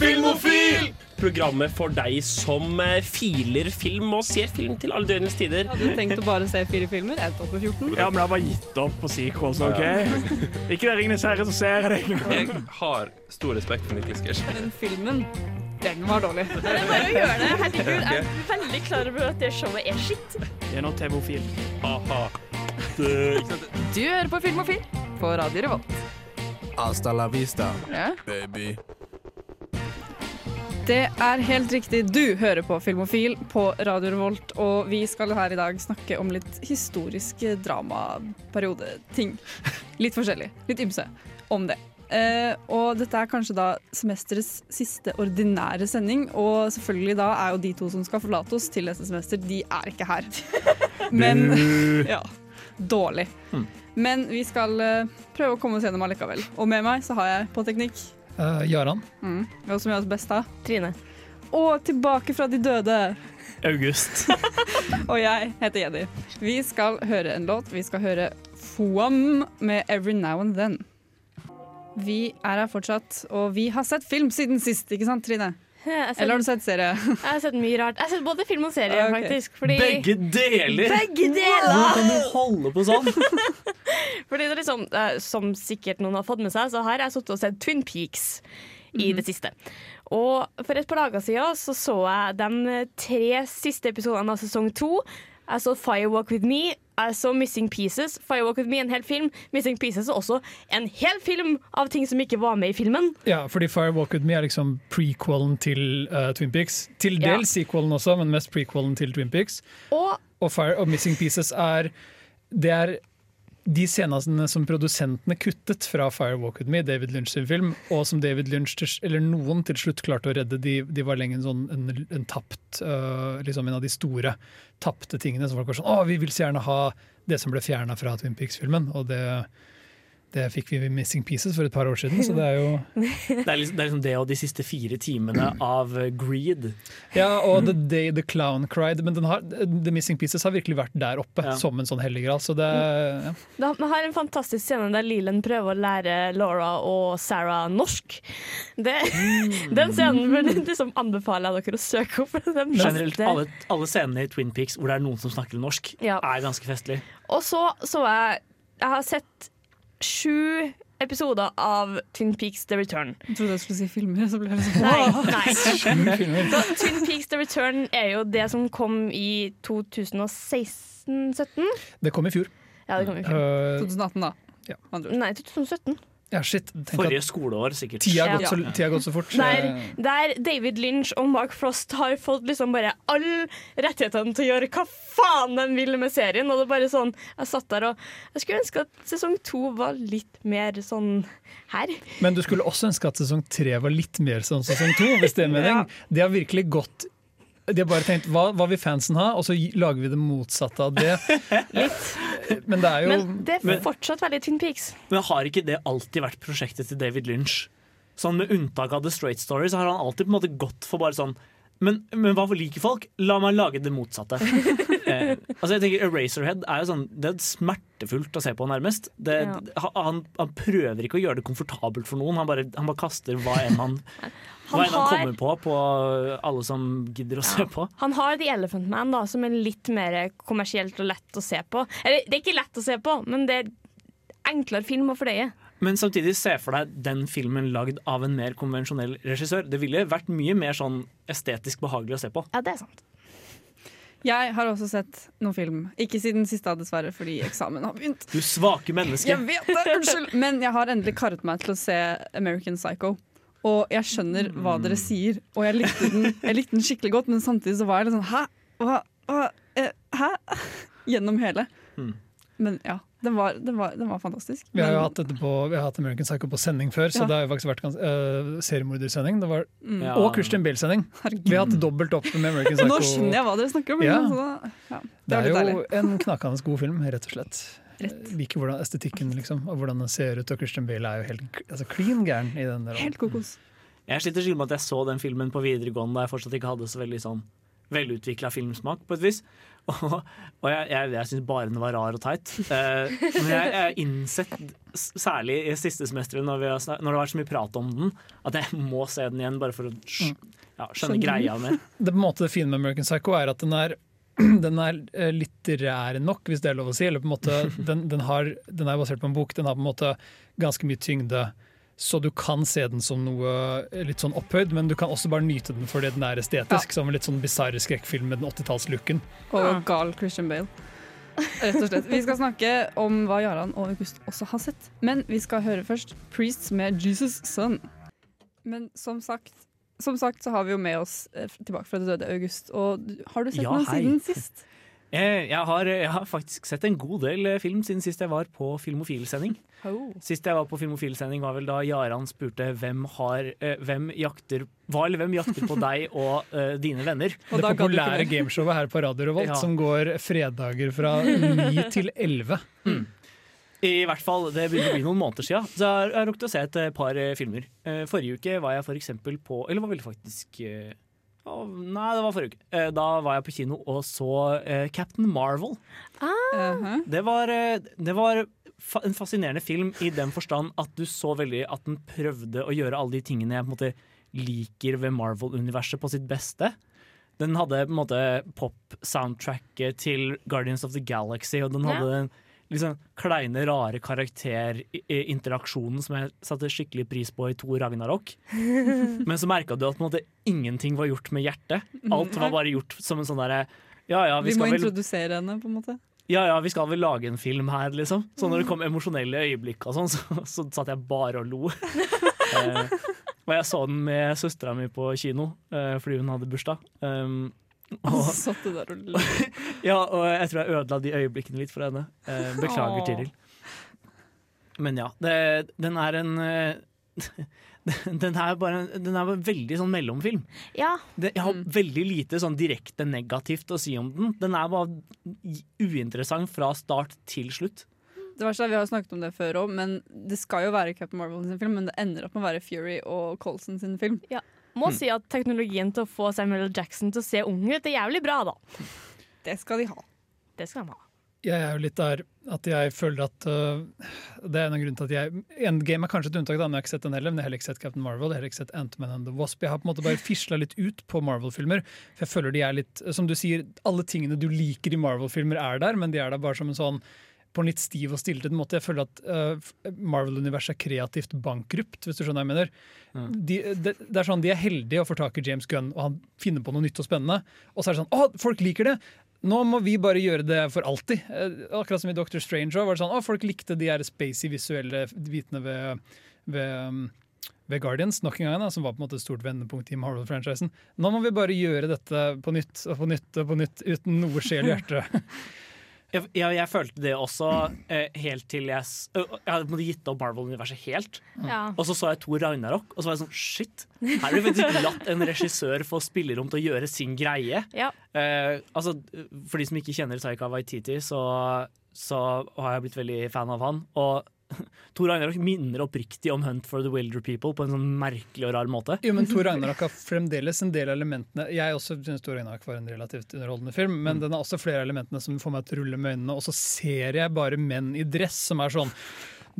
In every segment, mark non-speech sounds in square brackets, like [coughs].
Filmofil! Programmet for deg som eh, filer film og ser film til alle døgnets tider. Hadde du tenkt å bare se fire filmer? Opp med 14? Ja, men jeg har bare gitt opp på sequels, OK? Ikke det Ringenes herre som ser jeg det. Jeg har stor respekt for Nicholas Gersh. Den filmen, den var dårlig. Det er bare å gjøre det. Herregud, jeg er veldig klar over at det showet er skitt. Det er nå TV-ofil. Aha. Du hører på Filmofil på Radio Revolt. Hasta la vista, Ja. baby. Det er helt riktig. Du hører på Filmofil på Radio Revolt, og vi skal her i dag snakke om litt historiske dramaperiodeting. Litt forskjellig. Litt ymse om det. Eh, og dette er kanskje da semesterets siste ordinære sending, og selvfølgelig da er jo de to som skal forlate oss til neste semester, de er ikke her. [laughs] Men [laughs] Ja. Dårlig. Men vi skal eh, prøve å komme oss gjennom allikevel. Og med meg så har jeg på teknikk Uh, Jaran. Mm. Hvem som gjør oss best da? Trine. Og tilbake fra de døde. August. [laughs] Og jeg heter Jenny. Vi skal høre en låt. Vi skal høre Foam med 'Every Now and Then'. Vi er her fortsatt, og vi har sett film siden sist, ikke sant Trine? Sett, Eller har du sett serie? [laughs] jeg har sett mye rart. Jeg har sett både film og serie, okay. faktisk. Fordi, Begge deler! Begge deler! Hvordan kan du holde på sånn? [laughs] Fordi det er liksom, eh, Som sikkert noen har fått med seg, så har jeg sittet og sett Twin Peaks i det siste. Og for et par dager siden så, så jeg de tre siste episodene av sesong to. Jeg så Firewalk With Me, jeg så Missing Pieces. Firewalk With Me, en hel film. Missing Pieces er også en hel film av ting som ikke var med i filmen. Ja, fordi Firewalk With Me er liksom prequelen til uh, Twin Peaks. Til Ja. sequelen også, men mest prequelen til Twin Peaks. Og Og, Fire, og Missing Pieces er Det er de scenene som produsentene kuttet fra 'Fire Walk With Me, David Lynch sin film, og som David Lynch, til, eller noen til slutt klarte å redde, de, de var lenge en sånn en, en tapt uh, liksom En av de store tapte tingene som folk var sånn Å, vi vil så gjerne ha det som ble fjerna fra Twin Peaks-filmen. Og det, det fikk vi i Missing Pieces for et par år siden, så det er jo [laughs] Det er liksom det, er liksom det og de siste fire timene av eh, Greed. Ja, og The Day The Clown Cried. Men den har, The Missing Pieces har virkelig vært der oppe Ja. som en sånn hellig gral. Så det ja. Vi har en fantastisk scene der Leland prøver å lære Laura og Sarah norsk. Det, Den scenen vil jeg liksom anbefaler jeg dere å søke opp. Den Generelt, alle, alle scenene i Twin Peaks hvor det er noen som snakker norsk, Ja. er ganske festlig. Og så så jeg Jeg har sett sju episoder av Twin Peaks The Return. Jeg trodde jeg skulle si filmer, så ble jeg sånn. Nei, nei. [laughs] Så Twin Peaks The Return er jo det som kom i 2016-17? Det kom i fjor. Ja, det kom i fjor. Uh, 2018, da. Ja. Nei, 2017. ja, shit. Tenk Forrige at skoleår, sikkert. tida har gått, så, gått så fort. Der, der David Lynch og Mark Frost har fått liksom bare all rettighetene til å gjøre hva faen de vil med serien. Og det er bare sånn, Jeg satt der og Jeg skulle ønske at sesong to var litt mer sånn her. Men du skulle også ønske at sesong tre var litt mer som sesong to, hvis det er mening. [laughs] Det har virkelig gått de har bare tenkt hva, hva vil fansen ha, og så lager vi det motsatte av det. [laughs] Litt. Men det er jo Men det er fortsatt veldig Twin Peaks. Men har ikke det alltid vært prosjektet til David Lynch? Sånn Med unntak av The Straight Story så har han alltid på en måte gått for bare sånn men, men hva liker folk? La meg lage det motsatte. [laughs] eh, altså jeg tenker Eraserhead er jo sånn Det er smertefullt å se på, nærmest. Det, Ja. han, han prøver ikke å gjøre det komfortabelt for noen. Han bare, han bare kaster hva enn han, [laughs] hva Han enn han har, kommer på, på alle som gidder å se på. han har The Elephant Man, da, som er litt mer kommersielt og lett å se på. Eller det er ikke lett å se på, men det er enklere film å fordøye. Men samtidig, se for deg den filmen lagd av en mer konvensjonell regissør. Det ville vært mye mer sånn estetisk behagelig å se på. Ja, det er sant. Jeg har også sett noen film. Ikke siden siste, dessverre, fordi eksamen har begynt. Du svake menneske. Jeg vet det, unnskyld Men jeg har endelig karet meg til å se American Psycho. Og jeg skjønner hva dere sier, og jeg likte den, jeg likte den skikkelig godt, men samtidig så var jeg litt sånn Hæ? Hva? Hva? Eh, Hæ? [laughs] Gjennom hele. Mm. Men ja, den var, den var, den var fantastisk. Vi har jo hatt, dette på, vi har hatt American Psycho på sending før, så Ja. det har jo faktisk vært uh, seriemordersending. Mm. Ja. Og Christian Bale-sending. Vi har hatt dobbelt opp med American Psycho. Nå skjønner jeg hva dere snakker om. Ja, det, Det er jo deilig. en knakende god film, rett og slett. Rett. Jeg Liker hvordan estetikken liksom, og hvordan den ser ut. Og Christian Bale er jo helt altså, klin gæren i den der. Helt kokos. Jeg sliter skikkelig med at jeg så den filmen på videregående da jeg fortsatt ikke hadde så veldig sånn velutvikla filmsmak, på et vis. [laughs] Og, og jeg, jeg, jeg syns bare den var rar og teit. Eh, men jeg har innsett, særlig i siste semesteret, når, vi har snak- når det har vært så mye prat om den, at jeg må se den igjen bare for å ja, skjønne greia mer. [laughs] det, på en måte, det fine med American Psycho er at den er, [clears throat] den er eh, litterær nok, hvis det er lov å si. Eller på en måte, [laughs] den, den, har, den er basert på en bok, den har på en måte ganske mye tyngde. Så du kan se den som noe eh, litt sånn opphøyd, men du kan også bare nyte den fordi den er estetisk. Som en litt sånn bisarr skrekkfilm med den 80-tallslooken. Og gal Christian Bale. Rett og slett. Vi skal snakke om hva Jaran og August også har sett. Men vi skal høre først Priests med Jesus Son. Men som sagt, som sagt så har vi jo med oss eh, tilbake fra det døde August. Og har du sett Ja, noen hei. siden sist? Jeg, [laughs] jeg, har, jeg har faktisk sett en god del eh, film siden sist jeg var på Filmofil-sending. Sist jeg var på Filmofil-sending var vel da Jaran spurte hvem har eh, Hvem jakter hva eller hvem jakter på deg [laughs] og uh, dine venner. Og det populære gameshowet her på Radio Revolt [laughs] Ja. som går fredager fra 9 til 11. I hvert fall, Det begynner å bli noen måneder siden, så jeg har- rukket å se et eh, par eh, filmer. Eh, Forrige uke var jeg for eksempel på Eller var vel faktisk Oh, Nei, det var forrige uke. Da var jeg på kino og så Captain Marvel. Mhm. Det var, det var fa en fascinerende film i den forstand at du så veldig at den prøvde å gjøre alle de tingene jeg på en måte liker ved Marvel-universet på sitt beste. Den hadde på en måte pop-soundtracket til Guardians of the Galaxy, og den hadde den liksom kleine, rare karakterinteraksjonen som jeg satte skikkelig pris på i to Ragnarok. [laughs] Men så merka du at på en måte ingenting var gjort med hjertet. Alt var bare gjort som en sånn derre ja, ja, vi Vi må vel introdusere henne, på en måte. ja, ja, vi skal vel lage en film her, liksom. Så når det kom emosjonelle øyeblikk og sånn, så, så satt jeg bare og lo. [laughs] eh, og jeg så den med søstera mi på kino eh, fordi hun hadde bursdag. Um, [laughs] Og så [laughs] satt du der og lo. [laughs] ja, og jeg tror jeg ødela de øyeblikkene litt for henne. Eh, beklager. Tiril. Men ja, det, den er en eh, Den er bare den er bare en veldig sånn mellomfilm. Ja. Det, jeg har Mm. veldig lite sånn direkte negativt å si om den. Den er bare uinteressant fra start til slutt. Det verste er, Vi har snakket om det før òg, men det skal jo være Captain Marvel sin film, men det ender opp med å være Fury og Colson sin film. Må si at teknologien til å få Samuel L. Jackson til å se ung ut, er jævlig bra, da. Det skal de ha. Det skal de ha. Jeg er jo litt der at jeg føler at uh, Det er en av grunnene til at jeg Endgame er kanskje et unntak, da, men jeg har ikke sett den heller. Men jeg har heller ikke sett Captain Marvel, jeg har ikke sett Ant-Man and the Wasp. Jeg har på en måte bare fisla litt ut på Marvel-filmer. For jeg føler de er litt Som du sier, alle tingene du liker i Marvel-filmer er der, men de er der bare som en sånn på en litt stiv og stiltet måte. Jeg føler at uh, Marvel-universet er kreativt bankrupt, hvis du skjønner hva jeg mener. De, det, det er sånn, de er heldige å få tak i James Gunn, og han finner på noe nytt og spennende. Og så er det sånn Å, folk liker det! Nå må vi bare gjøre det for alltid. Eh, akkurat som i Doctor Strange også, var det sånn, å, folk likte de her spacey visuelle bitene ved, ved, ved Guardians, nok en gang, da, som var på en måte et stort vendepunkt i Marvel-franchisen. Nå må vi bare gjøre dette på nytt og på nytt og på nytt, uten noe sjel i hjertet. [laughs] Jeg, jeg, jeg følte det også eh, helt til jeg Jeg hadde gitt opp Marvel-universet helt. Ja. Og så så jeg Thor Ragnarok, og så var jeg sånn shit. Her har du faktisk latt en regissør få spillerom til å gjøre sin greie. Ja. Eh, altså, for de som ikke kjenner Taika Waititi, så, så har jeg blitt veldig fan av han. Og [laughs] Thor Ragnarok minner oppriktig om Hunt for the Wilder People på en sånn merkelig og rar måte. Jo, men Thor Ragnarok har fremdeles en del av elementene Jeg også synes Thor Ragnarok var en relativt underholdende film, men den har også flere av elementene som får meg til å rulle med øynene. Og så ser jeg bare menn i dress som er sånn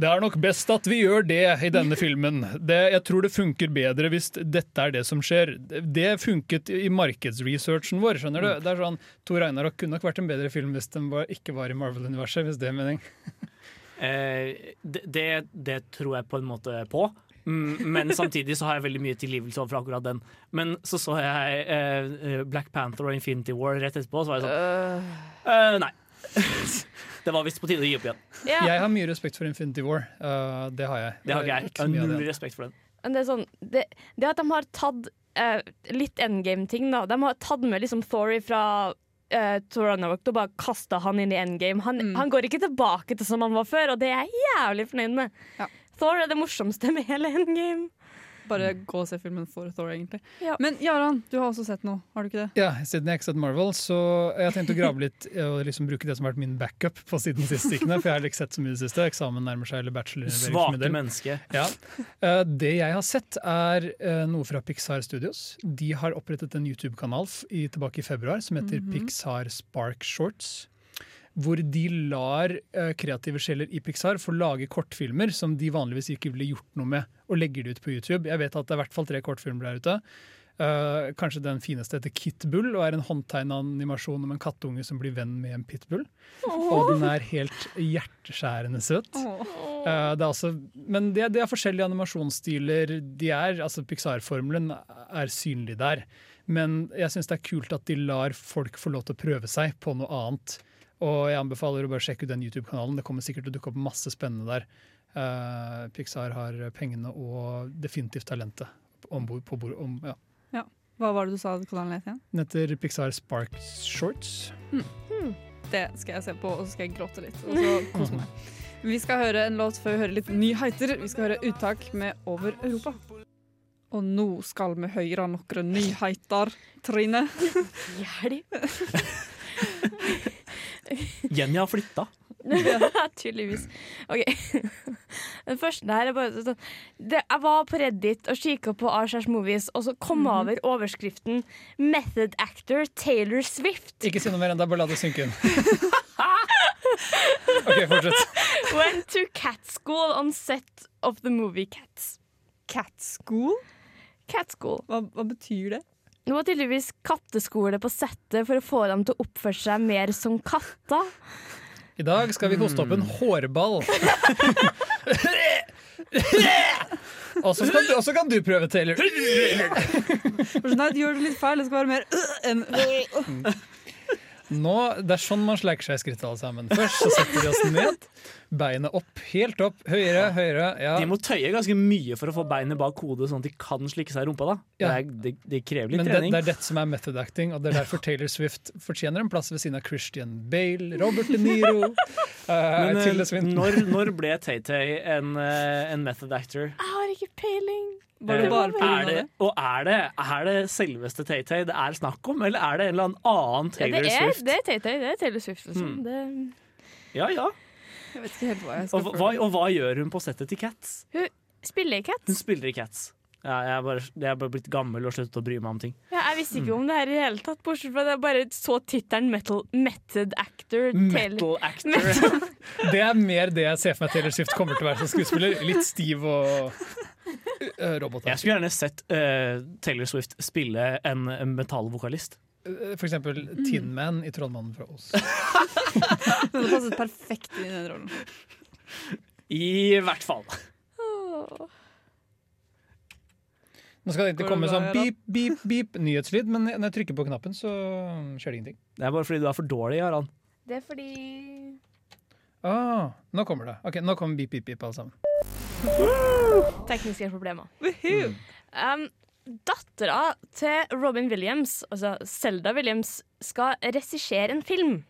det er nok best at vi gjør det i denne filmen. Det, jeg tror det funker bedre hvis dette er det som skjer. Det, funket i markedsresearchen vår. skjønner du? Det er sånn, Thor Ragnarok kunne nok vært en bedre film hvis den var, ikke var i Marvel-universet. hvis det er mening. [laughs] Eh, det, det, tror jeg på en måte på. Mm, Men samtidig så har jeg veldig mye tilgivelse overfor akkurat den. Men så så jeg eh, Black Panther og Infinity War rett etterpå, så var jeg sånn eh, Nei. [laughs] det var visst på tide å gi opp igjen. Yeah. Jeg har mye respekt for Infinity War. Uh, det har jeg. Det har ikke jeg. Ikke Jeg har null respekt for den. Men det er sånn Det, det at de har tatt uh, litt endgame-ting, da. De har tatt med liksom Thory fra uh, Ragnarok og bare kasta han inn i endgame. Han, Mm. han går ikke tilbake til som han var før, og det er jeg jævlig fornøyd med. Ja. Thor er det morsomste med hele endgame. Bare gå og se filmen for Thor, egentlig. Ja. Men Jaran, du har også sett noe, har du ikke det? Ja, siden jeg ikke har sett Marvel, så jeg tenkte å grave litt og liksom bruke det som har vært min backup på siden sist ikke, for jeg har ikke sett så mye i det siste. Eksamen nærmer seg, eller bachelor. Svake menneske. Ja. Eh, Det jeg har sett, er eh, noe fra Pixar Studios. De har opprettet en YouTube-kanal tilbake i februar som heter Pixar Spark Shorts. Hvor de lar eh, kreative sjeler i Pixar få lage kortfilmer som de vanligvis ikke ville gjort noe med, og legger det ut på YouTube. Jeg vet at det er i hvert fall tre kortfilmer der ute. Uh, kanskje den fineste heter Kitbull og er en håndtegna animasjon om en kattunge som blir venn med en pitbull. Og den er helt hjerteskjærende søt. Eh, det er også, men det, det er forskjellige animasjonsstiler. De er, altså Pixar-formelen er synlig der. Men jeg syns det er kult at de lar folk få lov til å prøve seg på noe annet. Og jeg anbefaler å bare sjekke ut den YouTube-kanalen. Det kommer sikkert til å dukke opp masse spennende der. Uh, Pixar har pengene og definitivt talentet ombord, på bordet. Om, ja. Hva var det du sa kanalen het igjen? Den heter Pixar Spark Shorts. Det skal jeg se på, og så skal jeg gråte litt. Og så kose meg. Vi skal høre en låt før vi hører litt nyheter. Vi skal høre uttak med Over Europa. Og nå skal vi høre noen nyheter, Trine. [laughs] Hjelp! [laughs] [laughs] Jenny har flytta. Tydeligvis. OK. [laughs] Den første her er bare sånn det, Jeg var på Reddit og kikka på Arshars Movies, og så kom jeg over overskriften 'Method actor Taylor Swift Ikke si noe mer enn det, bare la det synke inn. [laughs] OK, fortsett. went to cat school on set of the movie Cats'. Cat School? Cat school. Hva, hva betyr det? Det var tydeligvis katteskole på settet for å få dem til å oppføre seg mer som katter. I dag skal vi hoste opp en hårball. [laughs] Og så kan, du- kan du prøve, Taylor. For Nei, du gjør det litt feil. Det skal være mer øh, enn øh. Nå, Det er sånn man sleiker seg i skrittet, alle sammen. Først så setter vi oss ned. Beinet opp, helt opp. Høyere, høyere. Ja. De må tøye ganske mye for å få beinet bak hodet, sånn at de kan slikke seg i rumpa. da Ja. det, er, det, det krever litt Men det, trening. det er dette som er method acting, og det er derfor [laughs] Taylor Swift fortjener en plass ved siden av Christian Bale, Robert De Niro, uh, [laughs] Men eh, når, [laughs] når ble Tay-Tay en, eh, en method actor? Jeg har ikke peiling. Bare, bare er det, det? og er det, er det selveste Tay-Tay det er snakk om, eller er det en eller annen Taylor Ja, det, er, Swift? det er Tay-Tay. Det er Taylor Swift. Liksom. Hmm. Det, Ja, ja. [laughs] Jeg vet ikke helt hva jeg Og, hva- og hva gjør hun på settet til Cats? Hun spiller i Cats. Hun spiller i Cats. Ja, jeg, er bare, jeg er bare blitt gammel og sluttet å bry meg om ting. Ja, jeg visste ikke om det her i det hele tatt, bortsett fra at jeg bare så tittelen metal, Method Actor Metal actor. [laughs] Det er mer det jeg ser for meg Taylor Swift kommer til å være som skuespiller. Litt stiv og uh, robot. Jeg skulle gjerne sett uh, Taylor Swift spille en, en metallvokalist. Uh, For eksempel Tin Man i Trollmannen fra Oss'. Det hadde passet perfekt inn i den rollen. I hvert fall. Oh. Nå skal det ikke komme sånn beep, beep, beep nyhetslyd, men når jeg trykker på knappen, så skjer det ingenting. Det er bare fordi du er for dårlig, Harald. Det er fordi Ah, nå kommer det. Ok, Nå kommer beep, beep, beep, alle sammen. Tekniske problemer. Um, Dattera til Robin Williams, altså Selda Williams, skal regissere en film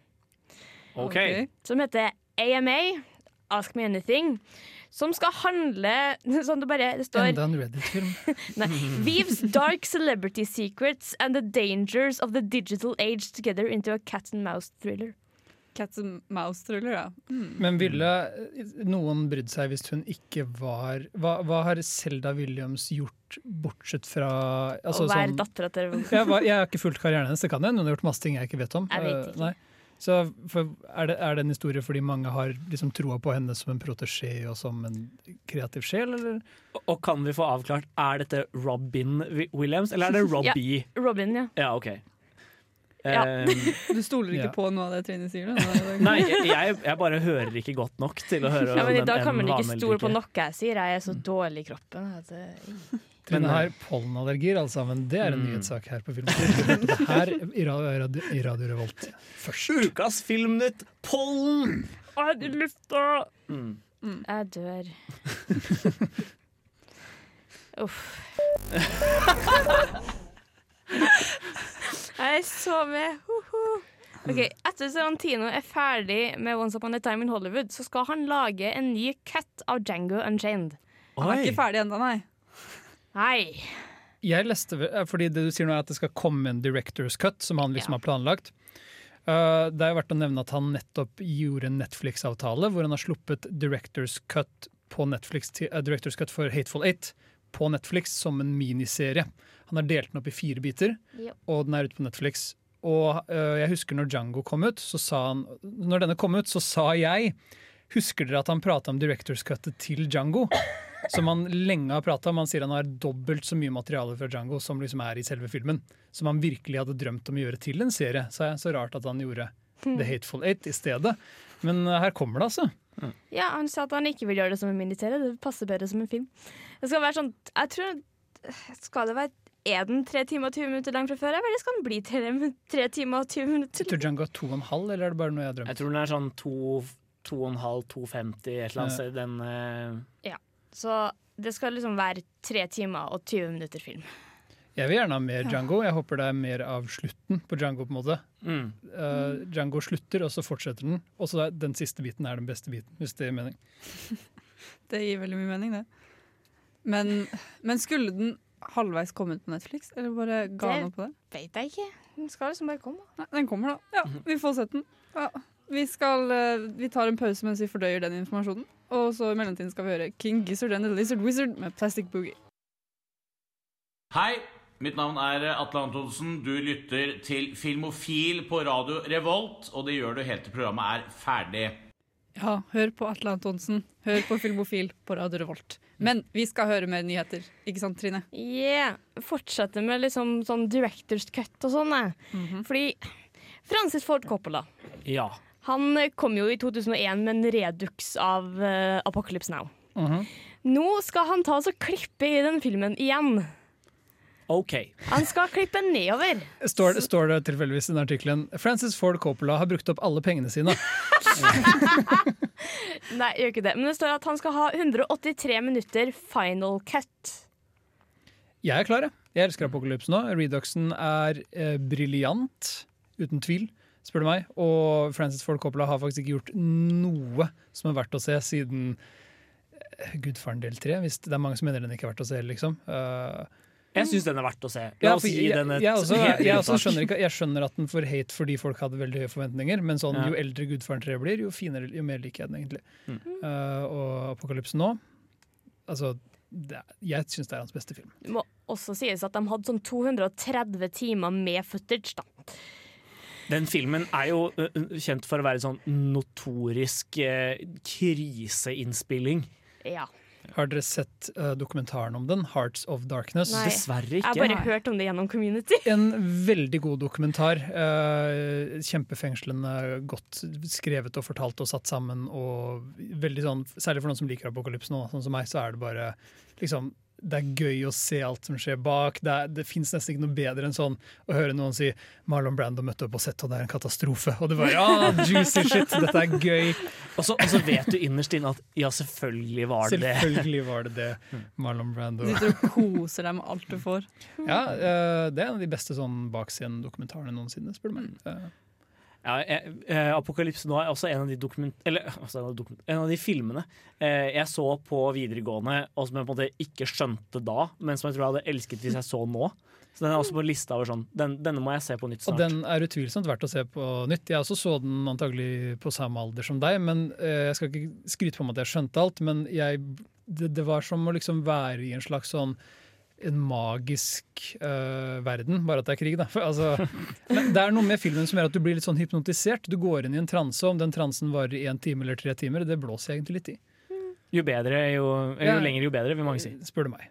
OK. som heter AMA, Ask Me Anything. Som skal handle [laughs] sånn det bare det står Enda en Reddit-film. [laughs] Nei, Weaves dark celebrity secrets and the dangers of the digital age together into a cat and mouse thriller. Cat and mouse-thriller, ja. Men ville noen brydd seg hvis hun ikke var Hva, hva har Selda Williams gjort, bortsett fra altså, Å være sånn- dattera til jeg, var, jeg har ikke fulgt karrieren hennes, det kan hende. Hun har gjort masse ting jeg ikke vet om. Jeg vet Eh, ikke. nei. Så for, er, det, er det en historie fordi mange har liksom troa på henne som en protesjé og som en kreativ sjel, eller? Og kan vi få avklart, er dette Robin Williams, eller er det [laughs] Robbie? Robin, ja. Ja, OK. Ja. Eh, [laughs] Du stoler ikke Ja. på noe av det Trine sier? Da. [laughs] nei, jeg, jeg bare hører ikke godt nok til å høre ja men I den- dag kan man ikke stole på noe jeg sier. Jeg er så dårlig i kroppen. [laughs] At, eh, Trine har pollenallergier, alle sammen. Det er en Mm. nyhetssak her på det her i Radio, radio, i radio Revolt først. Ukas Filmnytt, pollen! Er i lufta! Mm. Jeg dør. Uff. Jeg er så med. Hoho. Ok, Etter Tarantino er ferdig med Once Upon a Time in Hollywood, så skal han lage en ny cut av Django Unchained. Han er Oi. ikke ferdig ennå, nei. Nei. Jeg leste, eh, fordi det du sier nå er at det skal komme en director's cut, som han liksom har planlagt. Uh, det er jo verdt å nevne at han nettopp gjorde en Netflix-avtale hvor han har sluppet director's cut, på Netflix, til- eh, director's cut for Hateful Eight på Netflix som en miniserie. Han har delt den opp i fire biter, jo. og den er ute på Netflix. Og øh, jeg husker når Django kom ut, så sa han Når denne kom ut, så sa jeg Husker dere at han prata om director's cuttet til Django? [laughs] Som han lenge har prata om. Han sier han har dobbelt så mye materiale fra Django som liksom er i selve filmen. Som han virkelig hadde drømt om å gjøre til en serie. Så det så rart at han gjorde [laughs] The Hateful Eight i stedet. Men uh, her kommer det, altså. Ja, Han sa at han ikke vil gjøre det som en miniserie. Det passer bedre som en film. Det skal være sånn Jeg tror Skal det være Er den tre timer og 20 minutter lang fra før, eller skal den bli tre, tre timer og 20 Jeg minutter? tror Django er to og en halv, eller er det bare noe jeg har drømt? Jeg tror den er sånn to, to og en halv, 2,50, et eller annet sted. Den, eh, Så det skal liksom være tre timer og 20 minutter film. Jeg vil gjerne ha mer Django. Jeg håper det er mer av slutten på Django. på en måte. mm. Uh, Django slutter, og så fortsetter den. Og så er den siste biten er den beste biten, hvis det gir mening. [laughs] Det gir veldig mye mening, det. Men, men skulle den halvveis kommet ut på Netflix, eller bare ga Det- han opp på det? Vet jeg ikke. Den skal liksom bare komme. Nei, den kommer, da. Ja, vi får sett den. Ja. Vi, skal, eh, vi tar en pause mens vi fordøyer den informasjonen. Og så i mellomtiden skal vi høre King Gizzard and the Lizard Wizard med Plastic Boogie. Hei, mitt navn er Atle Antonsen. Du lytter til Filmofil på radio Revolt, og det gjør du helt til programmet er ferdig. Ja, hør på Atle Antonsen. Hør på Filmofil på Radio Revolt. Men vi skal høre mer nyheter, ikke sant Trine? Yeah. Fortsette med liksom sånn director's cut og sånn. jeg. Fordi Francis Ford Coppola ja. Han eh, kom jo i 2001 med en redux av uh, Apocalypse Now. Mhm. Nå skal han ta oss og klippe i den filmen igjen. OK. Han skal klippe nedover. Står, står det tilfeldigvis i den artikkelen Francis Ford Coppola har brukt opp alle pengene sine. [laughs] Nei, gjør ikke det. Men det står at han skal ha 183 minutter final cut. Jeg er klar, jeg. Jeg elsker apokalypsen nå. Reduxen er eh, briljant, uten tvil, spør du meg. Og Francis Ford Coppola har faktisk ikke gjort noe som er verdt å se siden eh, Gudfaren del tre. Hvis det er mange som mener den ikke er verdt å se, liksom. Eh, Jeg syns den er verdt å se. La Ja, oss gi jeg, den et jeg, også, helt jeg, også skjønner ikke, jeg skjønner at den får hate fordi folk hadde veldig høye forventninger, men sånn, Ja. jo eldre Gudfaren 3 blir, jo finere, jo mer liker jeg den egentlig. Mm. Uh, og Apokalypse nå altså, det, er- Jeg syns det er hans beste film. Det må også sies at de hadde sånn 230 timer med footage. da. Den filmen er jo kjent for å være sånn notorisk eh, kriseinnspilling. Ja. Har dere sett uh, dokumentaren om den, 'Hearts of Darkness'? Nei. Dessverre Jeg har bare bare hørt om det gjennom community. [laughs] En veldig god dokumentar. Uh, kjempefengslende, godt skrevet og fortalt og satt sammen. Og veldig sånn, Særlig for noen som liker apokalypse nå, sånn som meg, så er det bare liksom det er gøy å se alt som skjer bak. Det, er, det fins nesten ikke noe bedre enn sånn å høre noen si Marlon Brando møtte opp på sett, og det er en katastrofe. Og det bare ja, juicy shit, dette er gøy. Og så, og så vet du innerst inne at ja, selvfølgelig var det det. Selvfølgelig var det det. Marlon Brando. Du koser deg med alt du får. Ja, eh, det er en av de beste sånn bakscenen-dokumentarene noensinne, spør du meg. Eh, Ja, jeg, eh, Apokalypse nå er også en av de dokument... Eller [laughs] altså, en av dokument, en av de filmene eh, jeg så på videregående, og som jeg på en måte ikke skjønte da, men som jeg tror jeg hadde elsket hvis jeg så nå. Så den er også på lista over sånn den, Denne må jeg se på nytt snart. Og den er utvilsomt verdt å se på nytt. Jeg også så den antagelig på samme alder som deg. men eh, Jeg skal ikke skryte på meg at jeg skjønte alt, men jeg, det, det var som å liksom være i en slags sånn en magisk uh, verden, bare at det er krig, da. For, altså, men det er noe med filmen som gjør at du blir litt sånn hypnotisert. Du går inn i en transe, og om den transen varer i en time eller tre timer, det blåser jeg egentlig litt i. Jo bedre, jo, Ja. jo lenger, jo bedre, vil mange si. Spør du meg.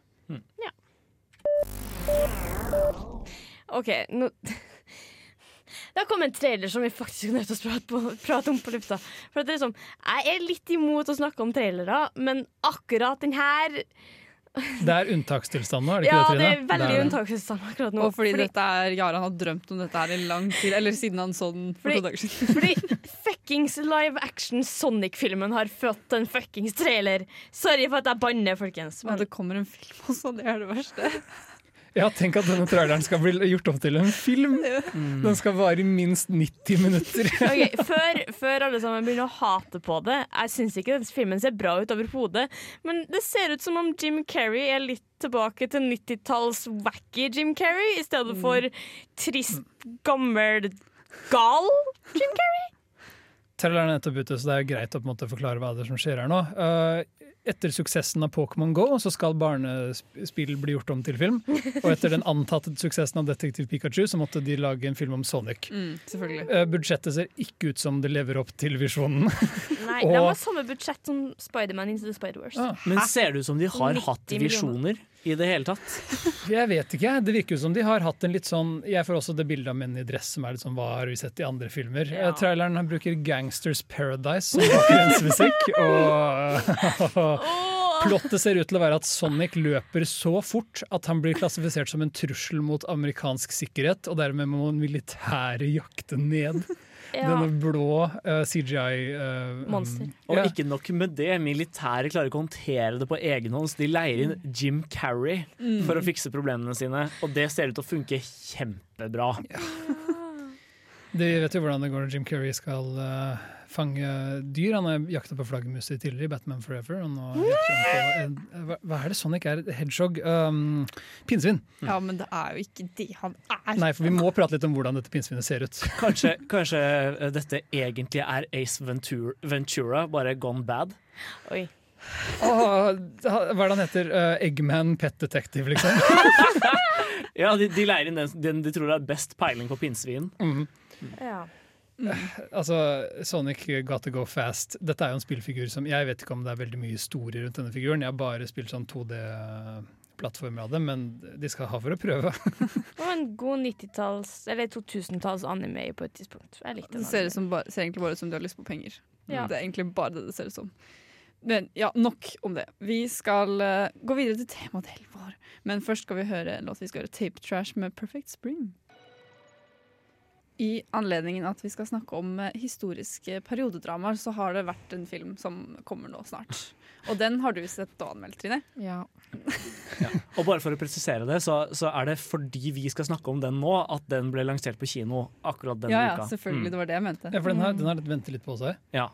OK, nå [laughs] Det har kommet en trailer som vi faktisk er nødt til å prate, på, prate om på lufta. For at det er sånn, Jeg er litt imot å snakke om trailere, men akkurat den her Det er unntakstilstand nå, er det ikke Ja, det, det Trine? er veldig det. unntakstilstand akkurat nå. Og fordi, dette er, Jaran har drømt om dette her i lang tid, eller siden han så den for Fordi- to dager siden. Fordi [laughs] fuckings live action Sonic-filmen har fått en fuckings trailer. Sorry for at jeg banner, folkens. Ja, Men det kommer en film også, det er det verste. Ja, tenk at denne traileren skal bli gjort om til en film. Den skal vare i minst 90 minutter. [laughs] Ok, før, før alle sammen begynner å hate på det Jeg syns ikke den filmen ser bra ut overhodet, men det ser ut som om Jim Carrey er litt tilbake til 90-talls wacky Jim Carrey i stedet for trist, gammel, gal Jim Carrey. Traileren er nettopp ute, så det er greit å på en måte forklare hva det er som skjer her nå. Eh, etter suksessen av Pokémon Go så skal barnespill bli gjort om til film. [laughs] Og etter den antatte suksessen av Detektiv Pikachu så måtte de lage en film om Sonic. Mm, selvfølgelig. Eh, budsjettet ser ikke ut som det lever opp til visjonen. [laughs] Nei, Og- det var samme budsjett som Spiderman Into the Spider-Wars. Ah, Men ser det ut som de har hatt visjoner i det hele tatt? [laughs] jeg vet ikke. Det virker jo som de har hatt en litt sånn Jeg får også det bildet av menn i dress som er litt sånn hva har vi sett i andre filmer. Ja. Eh, traileren han bruker Gangsters Paradise som bakgrunnsmusikk. [laughs] og Plottet ser ut til å være at Sonic løper så fort at han blir klassifisert som en trussel mot amerikansk sikkerhet, og dermed må militæret jakte ned Ja. denne blå uh, CGI eh, Monster. um, Og ja. ikke nok med det, militæret klarer ikke å håndtere det på egen hånd. så De leier inn Jim Carrey for å fikse problemene sine, og det ser ut til å funke kjempebra. De vet jo hvordan det går når Jim Carrey skal eh, fange dyr. Han har jakta på flaggermuser tidligere i Batman Forever. En, hva, hva er det Sonic er? Hedgehog? Um, pinnsvin. Ja, men det er jo ikke det han er. Nei, for vi må prate litt om hvordan dette pinnsvinet ser ut. [laughs] Kanskje, kanskje eh, dette egentlig er Ace Ventura, Ventura bare gone bad? Oi. Oh, hva er det han heter? Eh, Eggman Pet Detective, liksom. [laughs] Ja, de, de leier inn den, den de tror har best peiling på pinnsvin. Mhm. Ja. Altså, Sonic got to go fast. Dette er jo en spillfigur som Jeg vet ikke om det er veldig mye historie rundt denne figuren. Jeg har bare spilt sånn 2D-plattformer av det, men de skal ha for å prøve. [laughs] Det var en god 90-talls, eller 2000-talls anime på et tidspunkt. Jeg likte Det ser, som bare, ser egentlig bare ut som du har lyst på penger. Ja. Det er egentlig bare det det ser ut som. Men ja, nok om det. Vi skal uh, gå videre til temadelen vår. Men først skal vi høre en låt. Vi skal høre Tape Trash med Perfect Spring. I anledningen at vi skal snakke om eh, historiske periodedramaer, så har det vært en film som kommer nå snart. Og den har du sett og anmeldt, Trine. Ja. Og bare for å presisere det, så, så er det fordi vi skal snakke om den nå, at den ble lansert på kino akkurat denne Ja, ja, uka. selvfølgelig. Mm. Det var det jeg mente. Ja, for den har, den har ventet litt på seg. Ja.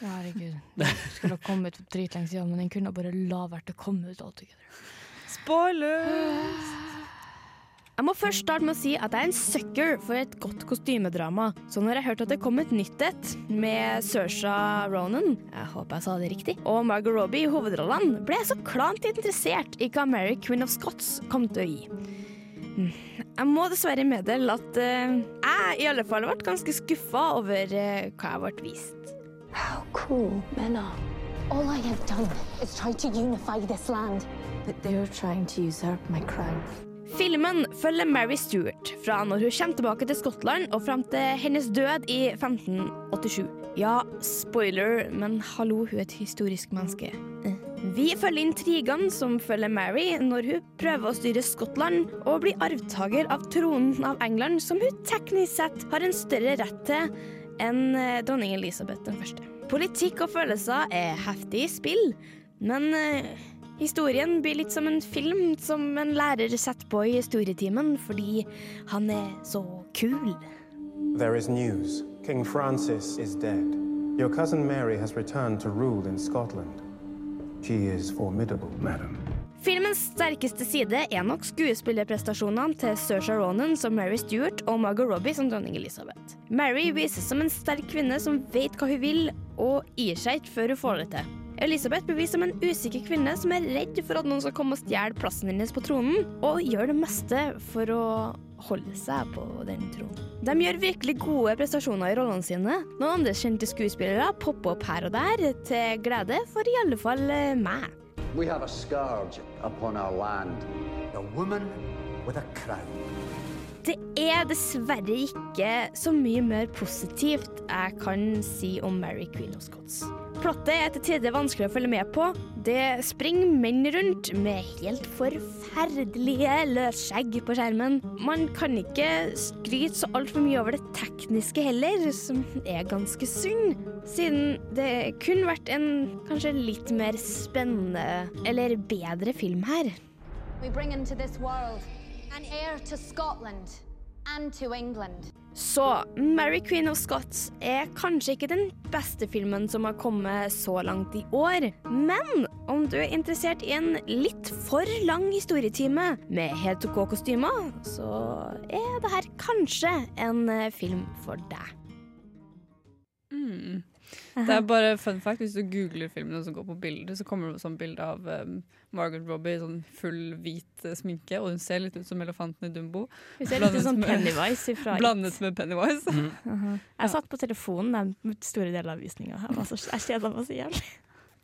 Herregud. Den skulle ha kommet dritlenge siden, men den kunne bare la være å komme ut altogether. Spoiler! [laughs] Jeg må først starte med å si at jeg er en sucker for et godt kostymedrama. Så når jeg hørte at det kom et nytt et med Saoirse Ronan, jeg håper jeg sa det riktig, og Margot Robbie i hovedrollene, ble jeg så klart interessert i hva Mary Queen of Scots kom til å gi. Mm. Jeg må dessverre meddele at uh, jeg i alle fall ble ganske skuffa over uh, hva jeg ble vist. How cool men are. All I have done is try to unify this land. But they're trying to usurp my crown. Filmen følger Mary Stuart fra når hun kommer tilbake til Skottland og fram til hennes død i 1587. Ja, spoiler, men hallo, hun er et historisk menneske. Vi følger intrigene som følger Mary når hun prøver å styre Skottland og blir arvtaker av tronen av England, som hun teknisk sett har en større rett til enn eh, dronning Elisabeth den første. Politikk og følelser er heftig spill, men eh, Historien blir litt som en film som en lærer setter på i historietimen fordi han er så kul. There is news. King Francis is dead. Your cousin Mary has returned to rule in Scotland. She is formidable, madam. Filmens sterkeste side er nok skuespillerprestasjonene til Saoirse Ronan som Mary Stewart og Margot Robbie som dronning Elizabeth. Mary vises som en sterk kvinne som vet hva hun vil, og gir seg ikke før hun får det til. Elisabeth blir vist som en usikker kvinne som er redd for at noen skal komme og stjele plassen hennes på tronen, og gjør det meste for å holde seg på den tronen. De gjør virkelig gode prestasjoner i rollene sine. Noen andre kjente skuespillere popper opp her og der, til glede for i alle fall eh, meg. We have a scourge upon our land. A woman with a crown. Det er dessverre ikke så mye mer positivt jeg kan si om Mary Queen of Scots. Plottet er til tider vanskelig å følge med på. Det springer menn rundt med helt forferdelige løsskjegg på skjermen. Man kan ikke skryte så altfor mye over det tekniske heller, som er ganske synd. Siden det kunne vært en kanskje litt mer spennende eller bedre film her. We bring into this world An heir to Scotland and England. Så Mary Queen of Scots er kanskje ikke den beste filmen som har kommet så langt i år. Men om du er interessert i en litt for lang historietime med helt OK kostymer, så er det her kanskje en eh, film for deg. Mm. Det er bare fun fact, Hvis du googler filmene som går på bilder, så kommer det sånn bilde av um, Margaret Robbie i sånn full hvit uh, sminke, og hun ser litt ut som elefanten i Dumbo. Hun ser litt ut som Pennywise fra. [laughs] Blandet med Pennywise. [laughs] Mhm. Jeg satt på telefonen den store delen av visninga. Jeg var så- jeg kjeda meg så jævlig.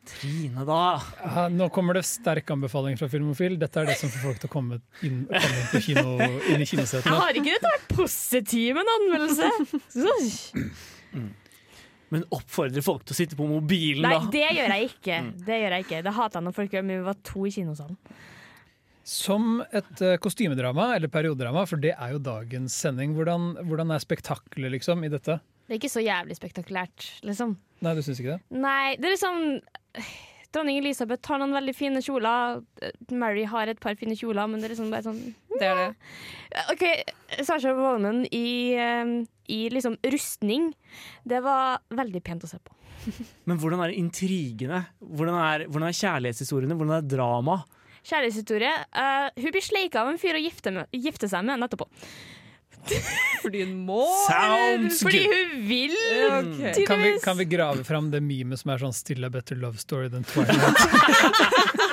Trine, da. Ja, nå kommer det sterk anbefaling fra Filmofil. Dette er det som får folk til å komme inn, komme inn, på kino, inn i Jeg kinosetene. har ikke dette vært positiv med en anmeldelse! [laughs] Så- Men oppfordre folk til å sitte på mobilen, Nei, da. det gjør jeg ikke. Det gjør jeg ikke. Det hater jeg når folk gjør, men vi var to i kinosalen. Som et eh, kostymedrama, eller periodedrama, for det er jo dagens sending. Hvordan, hvordan er spektaklet liksom, i dette? Det er ikke så jævlig spektakulært, liksom. Nei, du syns ikke det? Nei, det er liksom Dronning Elisabeth har noen veldig fine kjoler. Mary har et par fine kjoler, men det er liksom bare sånn Det er det. OK, Sasha Ronan i, eh, i liksom rustning, det var veldig pent å se på. [laughs] Men hvordan er det intrigene? Hvordan er, hvordan er kjærlighetshistoriene? Hvordan er drama? Kjærlighetshistorie. Uh, hun blir sleika av en fyr og gifter, gifter seg med han etterpå. [laughs] Fordi hun må? Sounds Fordi good. hun vil! Ok. tydeligvis. Kan vi, kan vi grave fram det memet som er sånn 'Still a better love story than Twilight'? [laughs]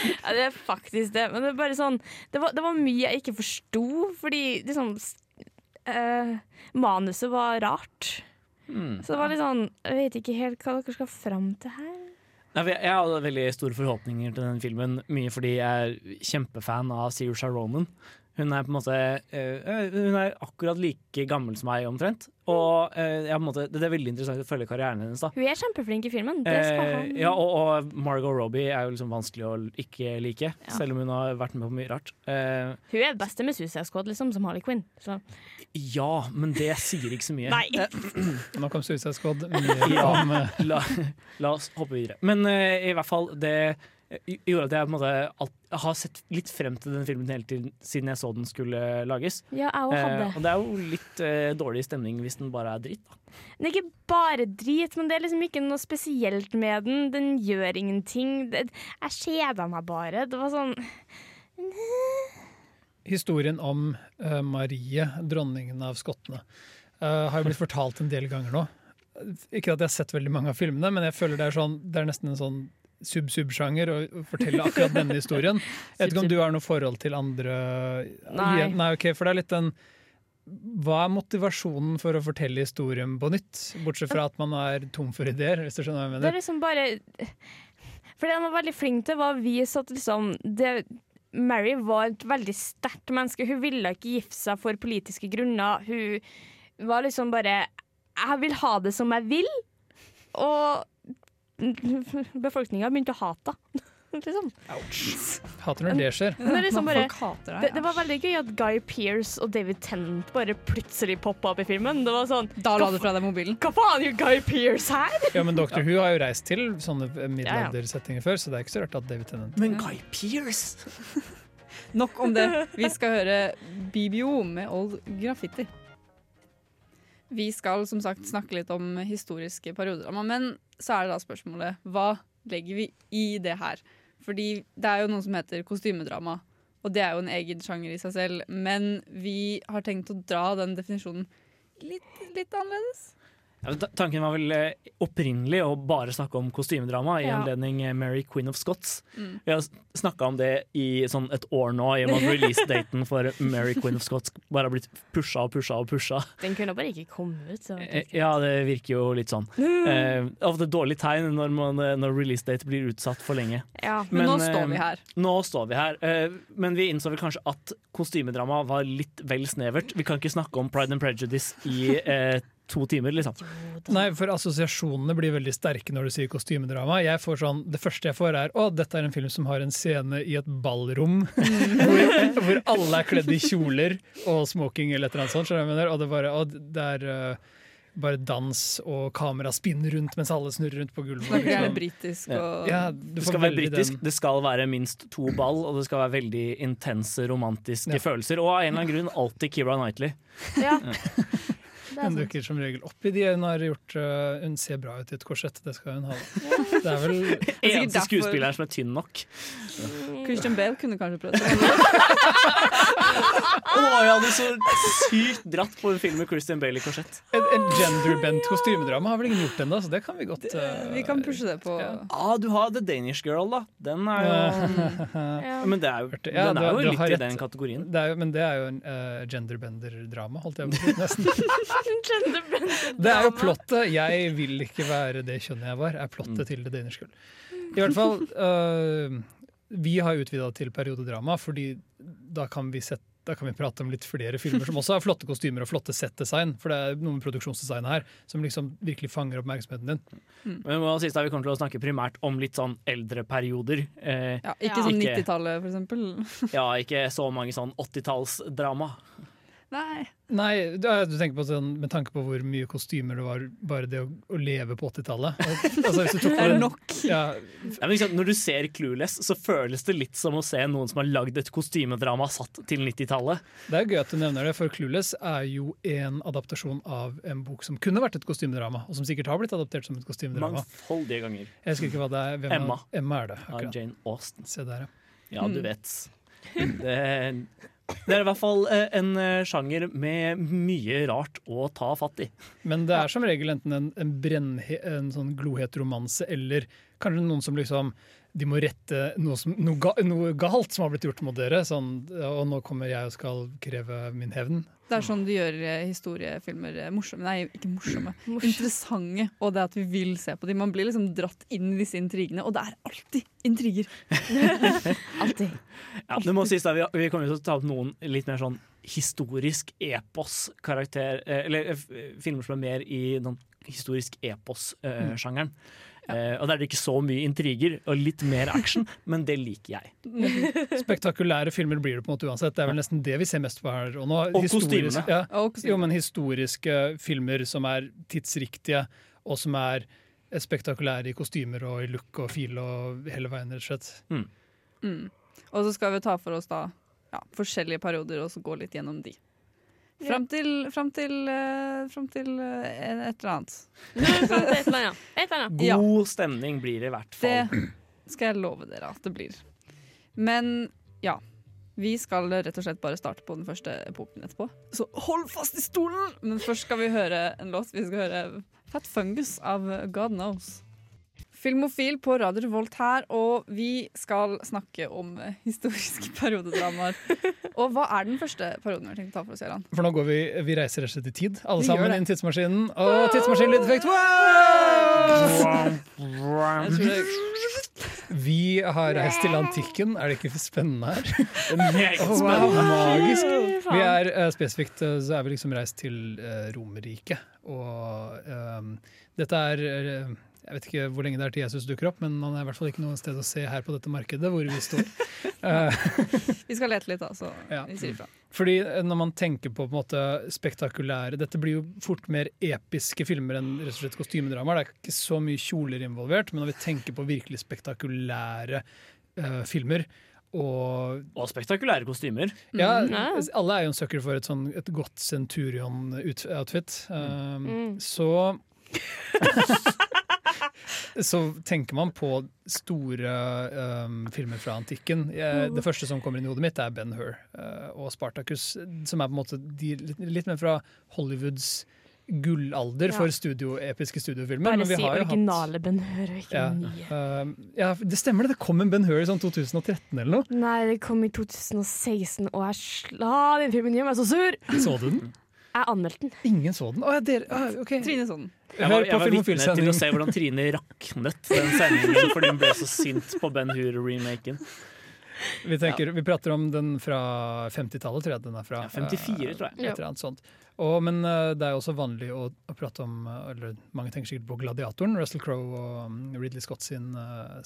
[laughs] Ja, det er faktisk det. Men det er bare sånn Det var, det var mye jeg ikke forsto, fordi liksom eh, Manuset var rart. Mm. Så det var litt sånn Jeg vet ikke helt hva dere skal fram til her. Nei, jeg, hadde veldig store forhåpninger til den filmen, mye fordi jeg er kjempefan av Saoirse Ronan. Hun er på en måte eh, Hun er akkurat like gammel som meg, omtrent. Og eh, en måte, det er veldig interessant å følge karrieren hennes. da Hun er kjempeflink i filmen. Det skal Eh, han. ja, og, og Margot Robbie er jo liksom vanskelig å ikke like, selv om hun har vært med på mye rart. Eh, Hun er beste med Suicide Squad, liksom, som Harley Quinn. Så. ja, men det sier ikke så mye. Nei. Eh, [clears throat] Nå kom Suicide Squad. [clears throat] Mye ja, eh, la, la oss hoppe videre. Men eh, i hvert fall, det eh, gjorde at jeg på en måte alt, har sett litt frem til den filmen hele tiden siden jeg så den skulle lages. Ja, jeg hadde. Eh, og det er jo litt eh, dårlig stemning hvis den bare er dritt. Da. Den er ikke bare drit, men det er liksom ikke noe spesielt med den. Den gjør ingenting. Det, jeg kjeda meg bare. Det var sånn historien om uh, Marie, dronningen av skottene, uh, har jo blitt fortalt en del ganger nå. Ikke at jeg har sett veldig mange av filmene, men jeg føler det er, sånn, det er nesten en sånn sub-sub-sjanger og fortelle akkurat denne historien. [laughs] Jeg vet ikke om du har noe forhold til andre Nei. Nei ok, for det er litt den Hva er motivasjonen for å fortelle historien på nytt? Bortsett fra at man er tom for ideer, hvis du skjønner hva jeg Det er mener. liksom bare For det han var veldig flink til, var å vise at liksom det, Mary var et veldig sterkt menneske. Hun ville ikke gifte seg for politiske grunner. Hun var liksom bare Jeg vil ha det som jeg vil. Og [laughs] befolkninga begynte å hate henne. [laughs] Liksom. Hater når det skjer. Men det, er liksom bare, deg, det, det var veldig gøy at Guy Pearce og David Tennant bare plutselig poppa opp i filmen. Det var sånn Da la du fra deg mobilen. Hva faen gjør Guy Pearce her? [laughs] Ja, men Dr. Who har jo reist til sånne middelaldersettinger før, så det er ikke så rart at David Tennant Men Guy Pearce! Nok om det. Vi skal høre BBO med Old Graffiti. Vi skal som sagt snakke litt om historiske periodedrama, men så er det da spørsmålet hva legger vi i det her? Fordi det er jo noe som heter kostymedrama, og det er jo en egen sjanger i seg selv. Men vi har tenkt å dra den definisjonen litt, litt annerledes. Ja, tanken var vel eh, opprinnelig å bare snakke om kostymedrama i anledning eh, Mary Queen of Scots. Mm. Vi har snakka om det i sånn et år nå, i og med at release-daten for Mary Queen of Scots bare har blitt pusha og pusha og pusha. Den kunne bare ikke komme ut. Så. Eh, Ja, det virker jo litt sånn. Eh, Ofte et dårlig tegn når, man, eh, når release-date blir utsatt for lenge. Ja, Men, nå står eh, vi her. Nå står vi her. eh, Men vi innså vel kanskje at kostymedrama var litt vel snevert. Vi kan ikke snakke om Pride and Prejudice i eh, to timer, liksom. Nei, for assosiasjonene blir veldig sterke når du sier kostymedrama. Jeg får sånn, det første jeg får er å, dette er en film som har en scene i et ballrom [laughs] hvor, hvor alle er kledd i kjoler og smoking eller et eller annet sånt. skjønner jeg mener? Og det, bare, og det er uh, bare dans og kamera spinner rundt mens alle snurrer rundt på gulvet. Snakker gjerne liksom. britisk og Ja, du Det skal være britisk, den- det skal være minst to ball, og det skal være veldig intense romantiske Ja. følelser. Og av en eller annen grunn alltid Keira Knightley. Ja. Hun dukker som regel opp i de hun har gjort. uh, hun ser bra ut i et korsett, det skal hun ha. Det er vel [laughs] Eneste derfor- skuespilleren som er tynn nok. Christian Bale kunne kanskje prøvd det. [laughs] Å, jeg hadde så sykt dratt på en film med Christian Bale i korsett. En, et genderbent kostymedrama har vel ingen gjort ennå, så det kan vi godt uh, Vi kan pushe det på Ah, du har The Danish Girl, da. Den er jo Men det er jo, Ja, den du- er jo du litt i den kategorien. Det er jo, men det er jo en uh, genderbender-drama, holdt jeg på å si. Nesten. [laughs] Det er jo plottet. Jeg vil ikke være det kjønnet jeg var, er plottet til The Danish Girl. I hvert fall uh, Vi har utvida til periodedrama, fordi da kan vi sette da kan vi prate om litt flere filmer som også har flotte kostymer og flotte settdesign. For det er noe med produksjonsdesignet her som liksom virkelig fanger oppmerksomheten din. Men må siste vi kommer til å snakke primært om litt sånn eldre perioder. Eh, Ja, ikke sånn 90-tallet, for eksempel. Ja, ikke så mange sånn 80-tallsdrama. Nei. Nei, du, du tenker på sånn, med tanke på hvor mye kostymer det var bare det å, å leve på 80-tallet. Altså, [laughs] Er det nok? Ja, når du ser Clueless, så føles det litt som å se noen som har lagd et kostymedrama satt til 90-tallet. Det er gøy at du nevner det, for Clueless er jo en adaptasjon av en bok som kunne vært et kostymedrama, og som sikkert har blitt adaptert som et kostymedrama. Mangfoldige ganger. Jeg husker ikke hva det er. Hvem er- Emma. Emma er det, akkurat. Jane Austen. Se der, ja. Ja, du vet. Det, det er i hvert fall eh, en eh, sjanger med mye rart å ta fatt i. Men det er som regel enten en, en, brennhe, en sånn glohet romanse, eller kanskje noen som liksom de må rette noe, som, noe, ga, noe galt som har blitt gjort mot dere. Sånn, og nå kommer jeg og skal kreve min hevn. Det er sånn de gjør eh, historiefilmer eh, morsomme. Nei, ikke [clears throat] morsomme. Interessante. Og det at vi vil se på dem. Man blir liksom dratt inn i disse intrigene, og det er alltid intriger. [laughs] alltid. Ja, det må sies da, vi, vi kommer til å ta opp noen litt mer sånn historisk epos-karakter eh, Eller filmer som er mer i den historisk epos-sjangeren. [laughs] Eh, og der er det ikke så mye intriger og litt mer action, men det liker jeg. [laughs] Spektakulære filmer blir det på en måte uansett. Det er vel nesten det vi ser mest på her. Og, nå, Og kostymene. Ja, Og jo, men historiske filmer som er tidsriktige, og som er spektakulære i kostymer og i look og fil og hele veien, rett og slett. Mm. Og så skal vi ta for oss da ja, forskjellige perioder og så gå litt gjennom de. Fram til, fram til, eh, fram til eh, et eller annet. Et eller annet. Et eller annet. Ja. God stemning blir det i hvert fall. Det skal jeg love dere at det blir. Men ja. Vi skal rett og slett bare starte på den første epoken etterpå. Så hold fast i stolen! Men først skal vi høre en låt. Vi skal høre Fat Fungus av God Knows. Filmofil på Radio Revolt her, og vi skal snakke om historiske [laughs] periodedramaer. Og hva er den første perioden vi har tenkt å ta for oss, Jørgen? For nå går vi, vi reiser rett og slett i tid, alle Vi sammen inn i tidsmaskinen. Og tidsmaskinlydeffekt! Jeg tror Vi har reist til antikken. Er det ikke spennende her? Meget er wow, magisk. Vi er uh, spesifikt eh, så er vi liksom reist til uh, Romerriket. Og eh, dette er eh, Jeg vet ikke hvor lenge det er til Jesus dukker opp, men han er i hvert fall ikke noe sted å se her på dette markedet hvor vi står. [laughs] Eh, Vi skal lete litt, da, så Ja. vi sier ifra. Fordi eh, når man tenker på, på en måte spektakulære Dette blir jo fort mer episke filmer enn rett og slett kostymedramaer. Det er ikke så mye kjoler involvert, men når vi tenker på virkelig spektakulære uh, filmer og Og spektakulære kostymer. ja, Mm. alle er jo en sucker for et, sånn, et godt Centurion-outfit. Um, Mm. Så [laughs] [laughs] Så tenker man på store um, filmer fra antikken. Jeg, det første som kommer inn i hodet mitt, er Ben Hur uh, og Spartacus, som er på en måte de, litt, litt mer fra Hollywoods gullalder Ja. for studio, episke studiofilmer. Bare men vi si har jo hatt- originale Ben Hur, og ikke ja, nye. Uh, ja, det stemmer det. Det kom en Ben Hur i sånn 2013 eller noe. Nei, det kom i 2016, og jeg sla den filmen hjem. Jeg er så sur! Så du den? Jeg anmeldte den. Ingen så den? Å, ja, dere, ah, okay. Trine så den. Jeg var, jeg var vitne til å se hvordan Trine raknet den sendingen fordi hun ble så sint på Ben Hur-remaken. Vi, tenker, vi prater om den fra 50-tallet, tror jeg den er fra. Ja, 54, tror jeg. Eh, Et eller annet sånt. Og, men eh, det er også vanlig å, å prate om eh, eller Mange tenker sikkert på Gladiatoren. Russell Crowe og um, Ridley Scott sin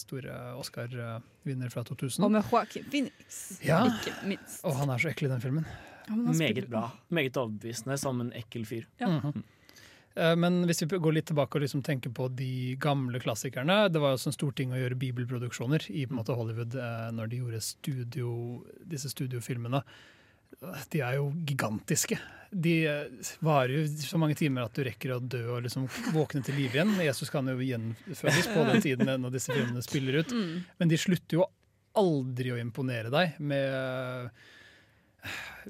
store Oscar-vinner fra 2000. Og med Joaquin Phoenix, Ja. ikke minst. Og han er så ekkel i den filmen. Ja, Meget bra. Meget overbevisende som en ekkel fyr. Ja. Mm -hmm. Men hvis vi går litt tilbake og liksom tenker på de gamle klassikerne Det var jo også en stor ting å gjøre bibelproduksjoner i på en måte Hollywood eh, når de gjorde studio, disse studiofilmene. De er jo gigantiske. De eh, varer jo så mange timer at du rekker å dø og liksom våkne til live igjen. Jesus kan jo gjenfødes på den tiden når disse filmene spiller ut. [laughs] Mm. Men de slutter jo aldri å imponere deg med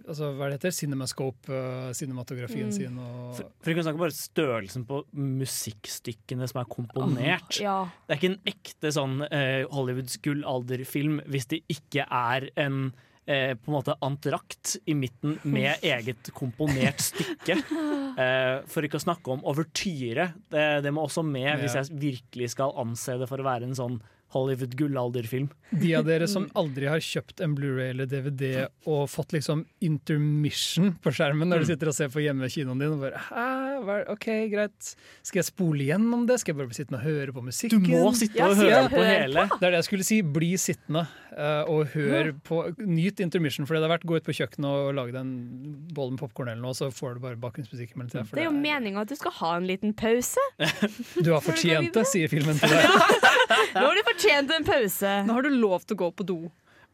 altså, hva er det heter? Cinemascope, uh, cinematografien Mm. sin. Og, For, for ikke å snakke bare størrelsen på musikkstykkene som er komponert. Ja. Det er ikke en ekte sånn uh, Hollywoods gullalderfilm hvis det ikke er en eh, på en måte antrakt i midten med eget komponert stykke. [laughs] Eh, for ikke å snakke om overtyre. Det, det må også med hvis jeg virkelig skal anse det for å være en sånn Hollywood gullalderfilm. De av dere som aldri har kjøpt en Blu-ray eller DVD og fått liksom intermission på skjermen når du Mm. sitter og ser på hjemmekinoen din og bare Hæ, OK, greit. Skal jeg spole gjennom det? Skal jeg bare bli sittende og høre på musikken? Du må sitte og Ja, høre på hele. Det er det jeg skulle si. Bli sittende eh, og hør på Nyt intermission, for det har vært gå ut på kjøkkenet og lage en bolle med popkorn eller noe, så får du bare bakgrunnsmusikk i Det er jo meninga at du skal ha en liten pause. Du har fortjent det, sier filmen til [laughs] deg. Nå har du fortjent en pause. Nå har du lov til å gå på do.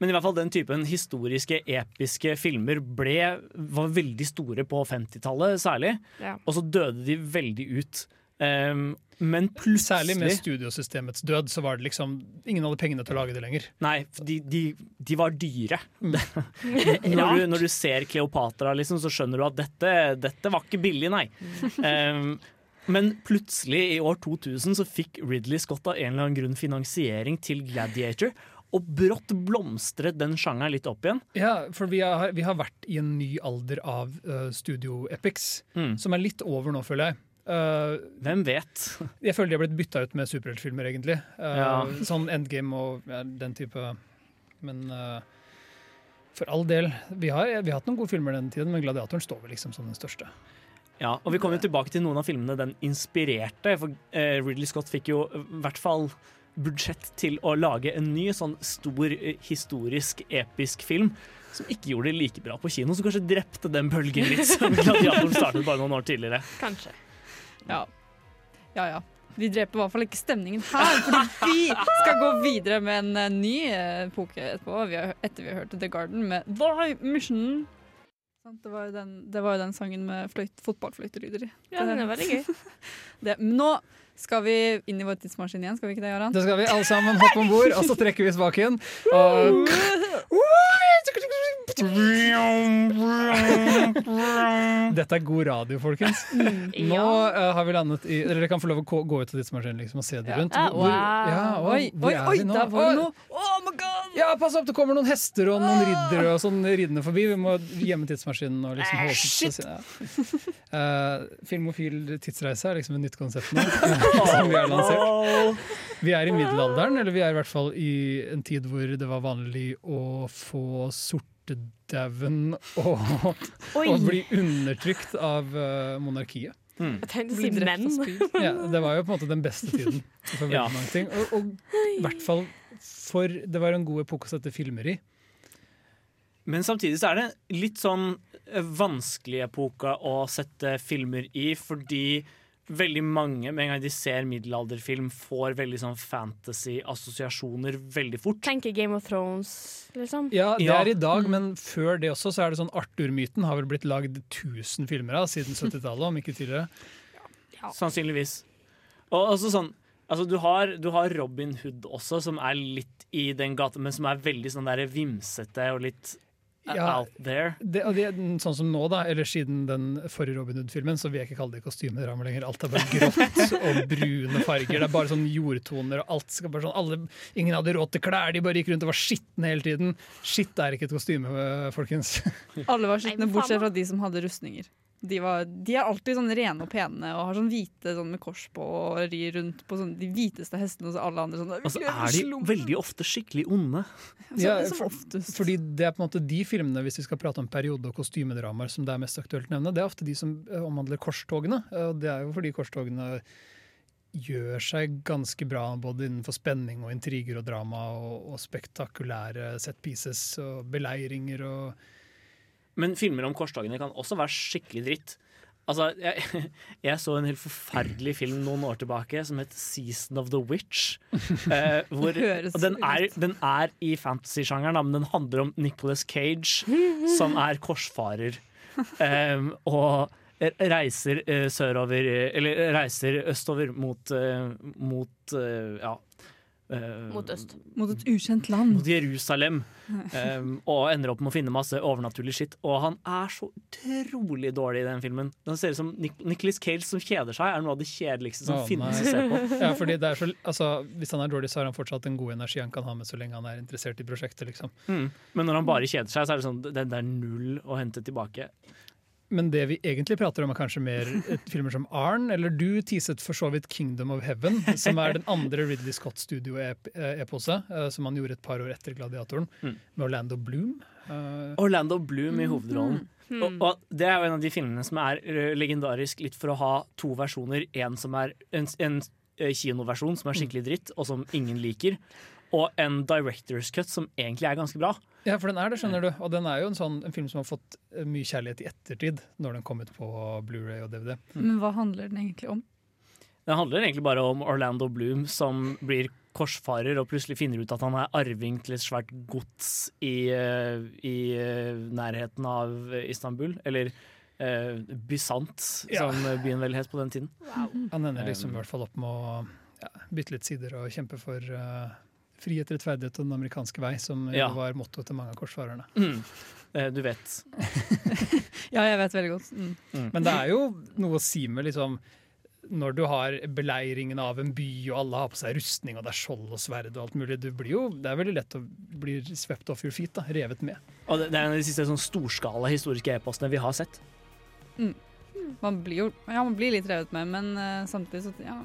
Men i hvert fall den typen historiske, episke filmer ble, var veldig store på 50-tallet særlig. Ja. Og så døde de veldig ut. Um, men Særlig med studiosystemets død, så var det liksom Ingen hadde pengene til å lage det lenger. Nei, de, de, de var dyre. Mm. [laughs] når, du, når du ser Kleopatra, liksom, så skjønner du at dette, dette var ikke billig, nei. Um, men plutselig, i år 2000, så fikk Ridley Scott av en eller annen grunn finansiering til Gladiator. Og brått blomstret den sjangeren litt opp igjen. Ja, for vi har, vi har vært i en ny alder av uh, studio epics, som er litt over nå, føler jeg. Uh, Hvem vet? [laughs] Jeg føler de har blitt bytta ut med superheltfilmer, egentlig. Uh, Ja. Sånn Endgame og ja, den type. Men for all del, vi har, vi har hatt noen gode filmer den tiden, men Gladiatoren står vel liksom som den største. Ja, og Vi kommer jo tilbake til noen av filmene den inspirerte. For eh, Ridley Scott fikk jo i hvert fall budsjett til å lage en ny sånn stor eh, historisk, episk film. Som ikke gjorde det like bra på kino, som kanskje drepte den bølgen litt. Som [laughs] Gladiatoren startet bare noen år tidligere. Kanskje. Ja. ja ja. Vi dreper i hvert fall ikke stemningen her, fordi vi skal gå videre med en eh, ny epoke etterpå. Etter vi har hørt The Garden med The Mission. Sant, Det var jo den, det var jo den sangen med fløyt, fotballfløytelyder i. Ja, den er veldig gøy. [laughs] Det, nå skal vi inn i vår tidsmaskin igjen, skal vi ikke det, Jaran? Det skal vi alle sammen hoppe om bord, og så trekker vi spaken. Og Dette er god radio, folkens. Nå uh, har vi landet i dere kan få lov å gå gå ut av tidsmaskinen liksom, og se det rundt. Hvor- ja, og Oi, hvor oi, er oi, vi nå? der var det noe. Oh my god! Ja, pass opp, det kommer noen hester og noen riddere og sånn ridende forbi. Vi må gjemme tidsmaskinen og liksom holde shit. ja. Eh, Filmofil tidsreise er liksom et nytt konsept nå. [laughs] som vi har lansert. Vi er i middelalderen, eller vi er i hvert fall i en tid hvor det var vanlig å få sortedauden og, og bli undertrykt av eh, monarkiet. Si Bli menn. Ja, det var jo på en måte den beste tiden for veldig Ja. mange ting. Og, og i hvert fall for det var en god epoke å sette filmer i. Men samtidig så er det litt sånn eh, vanskelig epoke å sette filmer i, fordi veldig mange, med en gang de ser middelalderfilm, får veldig sånn fantasy-assosiasjoner veldig fort. Tenker Game of Thrones, liksom. Ja, det Ja. er i dag, men før det også så er det sånn Arthur-myten har vel blitt lagd 1000 filmer av siden 70-tallet, om ikke tidligere. Sannsynligvis. Og også sånn Altså, du har, du har Robin Hood også, som er litt i den gata, men som er veldig sånn der vimsete og litt Ja. out there. Det, og det, sånn som nå, da, eller siden den forrige Robin Hood-filmen, så vil jeg ikke kalle det kostymedrama lenger. Alt er bare grått [laughs] og brune farger. Det er bare sånn jordtoner, og alt skal bare sånn alle, Ingen hadde råd til klær, de bare gikk rundt og var skitne hele tiden. Skitt er ikke et kostyme, folkens. Alle var skitne, bortsett fra de som hadde rustninger. De, var, de er alltid sånn rene og pene og har sånn hvite sånn med kors på og rir rundt på sånn, de hviteste hestene, og så alle andre sånn Og så er de veldig ofte skikkelig onde. Ja, som for, oftest. fordi det er på en måte de filmene, hvis vi skal prate om periode- og kostymedramaer, som det er mest aktuelt å nevne, det er ofte de som eh, omhandler korstogene. Og det er jo fordi korstogene gjør seg ganske bra både innenfor spenning og intriger og drama og, og spektakulære set pieces og beleiringer og Men filmer om korstogene kan også være skikkelig dritt. Altså, jeg, [laughs] jeg så en helt forferdelig film noen år tilbake som het 'Season of the Witch'. [laughs] Eh, hvor, den, er, den er i fantasy-sjangeren, men den handler om Nicholas Cage, [laughs] som er korsfarer. Eh, og reiser eh, sørover eh, Eller reiser østover mot, eh, mot eh, ja eh, Mot øst. Mot et ukjent land. mot Jerusalem. Um, [laughs] og ender opp med å finne masse overnaturlig skitt. Og han er så utrolig dårlig i den filmen. Den ser ut som Nic Nicholas Cage som kjeder seg, er noe av det kjedeligste som oh, finnes nei. å se på. [laughs] Ja, fordi det er så, altså, hvis han er dårlig, så har han fortsatt en god energi han kan ha med så lenge han er interessert i prosjektet. liksom. Mm. Men når han bare kjeder seg, så er det sånn det, det er null å hente tilbake. Men det vi egentlig prater om, er kanskje mer [laughs] filmer som Arn, eller du teaset for så vidt Kingdom of Heaven, som er den andre Ridley Scott-studio-epose, eh, som han gjorde et par år etter Gladiatoren, Mm. med Orlando Bloom. Eh, Orlando Bloom i hovedrollen. Mm. Og, og det er jo en av de filmene som er eh, legendarisk litt for å ha to versjoner. En som er en, en kinoversjon som er skikkelig dritt, og som ingen liker. Og en director's cut som egentlig er ganske bra. Ja, for den er det, skjønner du. Og den er jo en, sånn, en film som har fått eh, mye kjærlighet i ettertid, når den kom ut på Blu-ray og DVD. Men hva handler den egentlig om? Den handler egentlig bare om Orlando Bloom som blir korsfarer og plutselig finner ut at han er arving til et svært gods i, eh, i eh, nærheten av Istanbul. Eller eh, Bysant, Ja. som byen vel het på den tiden. Han ender liksom i hvert fall opp med å ja, bytte litt sider og kjempe for eh, frihet, rettferdighet og den amerikanske vei, som Ja. var mottoet til mange av korsfarerne. Mm. Eh, Du vet. [laughs] Ja, jeg vet veldig godt. Mm. Men det er jo noe å si med liksom når du har beleiringen av en by, og alle har på seg rustning, og det er skjold og sverd og alt mulig, du blir jo, det er veldig lett å bli swept off your feet, da, revet med. Og det det er en av de siste sånn storskala historiske e-postene vi har sett. Man blir jo ja, man blir litt revet med, men uh, samtidig så ja.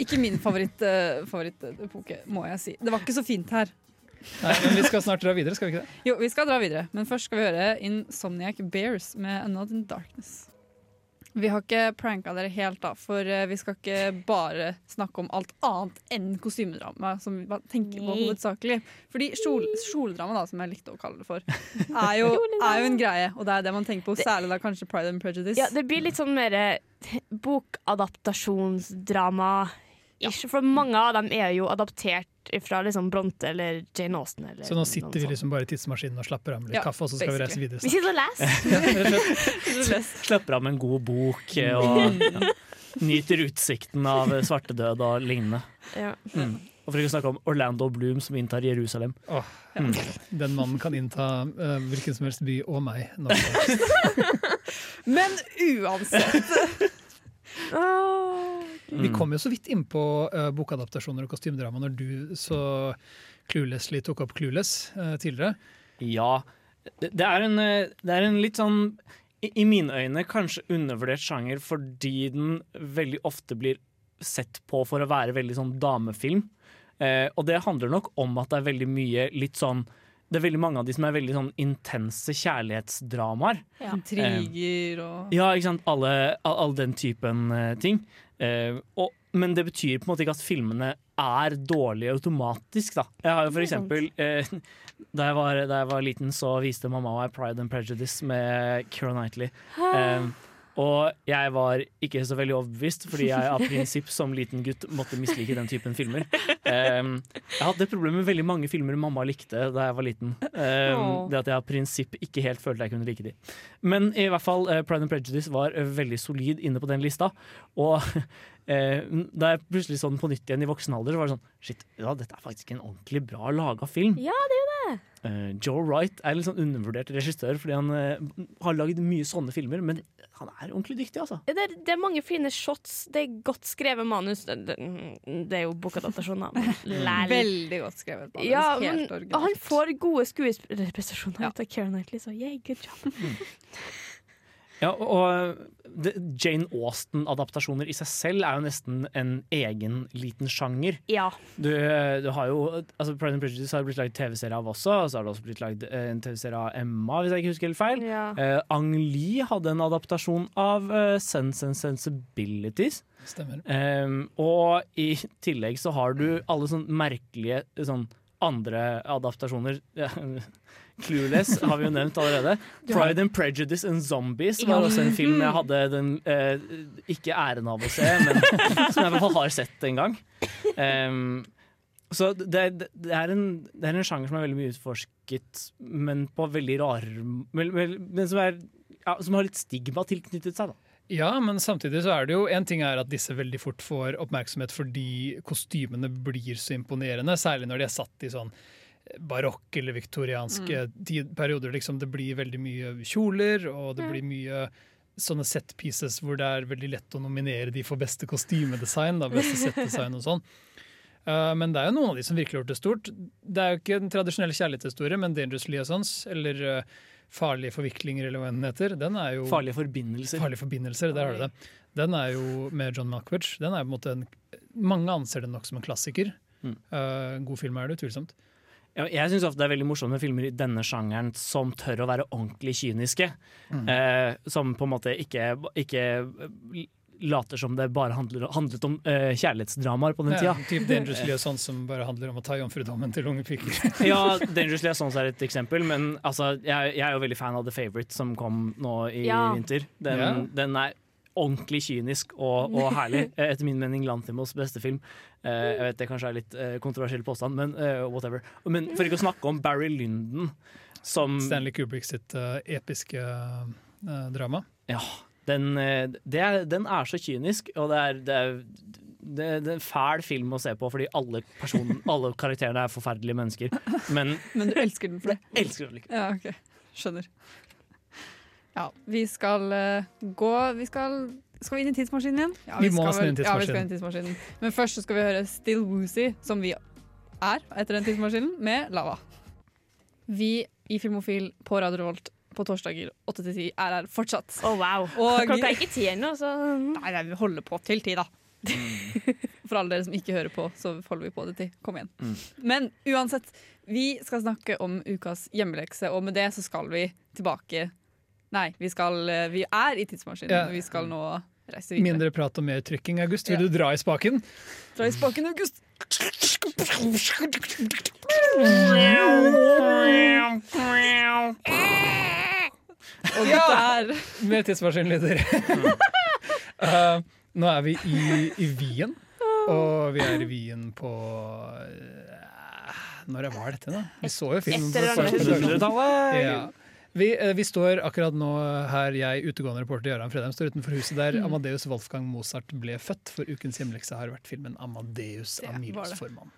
Ikke min favoritt, uh, favorittepoke, må jeg si. Det var ikke så fint her. Nei, men vi skal snart dra videre, skal vi ikke det? Jo, vi skal dra videre, men først skal vi høre Insomniac Bears med Another Darkness. Vi har ikke pranka dere helt, da, for eh, vi skal ikke bare snakke om alt annet enn kostymedrama, som vi bare tenker på hovedsakelig. Fordi kjol, kjoledrama, da, som jeg likte å kalle det for, [laughs] er jo, er jo en greie, og det er det man tenker på, særlig da kanskje Pride and Prejudice. Ja, det blir litt sånn mer bokadaptasjonsdrama. Ish, For mange av dem er jo adaptert fra liksom Bronte eller Jane Austen. Eller Så nå sitter vi liksom bare i tidsmaskinen og slapper av med litt Ja, kaffe, og så skal vi reise videre. [laughs] Vi sitter og leser. [laughs] Ja. Slipper av med en god bok eh, og [laughs] ja, nyter utsikten av eh, svartedød og lignende. Ja. Mm. Og for ikke å snakke om Orlando Bloom som inntar Jerusalem. Oh, Mm. Den mannen kan innta uh, hvilken som helst by og meg. Men som Men Vi kom jo så vidt inn på eh, bokadaptasjoner og kostymedrama når du så cluelessly tok opp Clueless uh, tidligere. Ja, det, er en, eh, det er en litt sånn i, I mine øyne kanskje undervurdert sjanger fordi den veldig ofte blir sett på for å være veldig sånn damefilm. Eh, og det handler nok om at det er veldig mye litt sånn Det er veldig mange av de som er veldig sånn intense kjærlighetsdramaer. Intriger og Ja, ikke sant. Alle, all, all den typen uh, ting. Uh, og, men det betyr på en måte ikke at filmene er dårlige automatisk, da. Jeg har jo for eksempel uh, [laughs] da, jeg var, da jeg var liten, så viste mamma meg Pride and Prejudice med Keira Knightley. Eh, og jeg var ikke så veldig overbevist, fordi jeg av prinsipp som liten gutt måtte mislike den typen filmer. [laughs] Eh, jeg hadde et problem med veldig mange filmer mamma likte da jeg var liten. Um, det at jeg av prinsipp ikke helt følte jeg kunne like de. Men i hvert fall, uh, Pride and Prejudice var uh, veldig solid inne på den lista. Og uh, [laughs] da jeg plutselig så den på nytt igjen i voksen alder, så var det sånn Shit, ja, dette er faktisk en ordentlig bra laga film. Ja, det er jo det. Joe Wright er litt sånn undervurdert regissør fordi han har lagd mye sånne filmer, men han er ordentlig dyktig, altså. Det er, det er mange fine shots. Det er godt skrevet manus. Det, det, det er jo bokadaptasjon, men læl. Veldig godt skrevet. Bare. Ja, men han får gode skuespillerprestasjoner Ja. ut av Keira Knightley, så yeah, good job. [laughs] Ja, og, Jane Austen-adaptasjoner i seg selv er jo nesten en egen liten sjanger. Ja. Du, du har jo altså Pride and Prejudice har det blitt lagd TV-serie av også, og så har det også blitt lagd eh, en TV-serie av Emma, hvis jeg ikke husker helt feil. ja. Eh, Ang Lee hadde en adaptasjon av uh, Sense and Sensibilities. Stemmer. Eh, og i tillegg så har du alle sånne merkelige sånn andre adaptasjoner. Clueless har vi jo nevnt allerede. [laughs] Pride and Prejudice and Zombies var også en film jeg hadde den eh, ikke æren av å se, men som jeg i hvert fall har sett en gang. Um, så det, det, er en, det er en sjanger som er veldig mye utforsket, men på veldig rar Men, men, men som, er, ja, som har litt stigma tilknyttet seg, da. Ja, men samtidig så er det jo en ting er at disse veldig fort får oppmerksomhet fordi kostymene blir så imponerende, særlig når de er satt i sånn barokk eller viktorianske mm. perioder. Liksom det blir veldig mye kjoler, og det blir mye sånne set pieces hvor det er veldig lett å nominere de for beste kostymedesign, da, beste setdesign og sånn. Uh, men det er jo noen av de som virkelig har gjort det stort. Det er jo ikke den tradisjonelle kjærlighetshistorie, men Dangerous Liaisons, eller uh, Farlige forviklinger, eller hva den heter, den er jo Farlige forbindelser. Farlige forbindelser, der har du det. Den er jo med John Malkovich. Den er på en måte en, mange anser den nok som en klassiker. Mm. Uh, god film er det, utvilsomt. Ja, jeg syns ofte det er veldig morsomt med filmer i denne sjangeren som tør å være ordentlig kyniske. Mm. Eh, som på en måte ikke, ikke later som det bare handler, handlet om eh, kjærlighetsdramaer på den Ja, typ typ Dangerous [laughs] sånn som bare handler om å ta jomfrudommen til unge piker. [laughs] ja, [laughs] Dangerous sånn er et eksempel, men altså, jeg, jeg er jo veldig fan av The Favourite, som kom nå i Ja. vinter. Den, Ja. den er ordentlig kynisk og, og herlig. [laughs] Eh, Etter min mening Lantimos beste film. Eh, jeg vet det kanskje er litt eh, kontroversiell påstand, men whatever. Men for ikke å snakke om Barry Lyndon, som Stanley Kubrick sitt episke drama. Ja, den, det er, den er så kynisk, og det er, det er det, det er en fæl film å se på fordi alle, personen, [laughs] alle karakterene er forferdelige mennesker. Men [laughs] Men du elsker den for det? jeg elsker den like. Ja, ok. Skjønner. Ja, vi skal uh, gå Vi skal Skal vi inn i tidsmaskinen igjen? Ja, Vi må skal nesten inn i vel- Ja, vi skal tidsmaskinen. inn i tidsmaskinen. Men først så skal vi høre Still Woozy, som vi er etter den tidsmaskinen, med Lava. Vi i Filmofil på Radio Revolt på torsdager 8 til 10 er her fortsatt. Å, wow. Og- Klokka er ikke ti ennå, så Nei, nei, vi holder på til ti, da. [laughs] For alle dere som ikke hører på, så holder vi på det til. Kom igjen. Mm. Men uansett, vi skal snakke om ukas hjemmelekse, og med det så skal vi tilbake Nei, vi, skal, eh, vi er i tidsmaskinen, Ja. og vi skal nå reise videre. Mindre prat og mer trykking, August. Vil Ja. du dra i spaken? Dra i spaken, August! Og der Mer tidsmaskinlyder. uh, [laughs] [laughs] nå er vi i, i Wien, og vi er i Wien på uh, Når var dette, da? Vi så jo filmen Etter på første dagen. 1800-tallet. Ja. Vi, eh, vi står akkurat nå her, jeg, utegående reporter Jarand Fredheim, står utenfor huset der Mm. Amadeus Wolfgang Mozart ble født. For ukens hjemlekse har vært filmen 'Amadeus' det. Formann.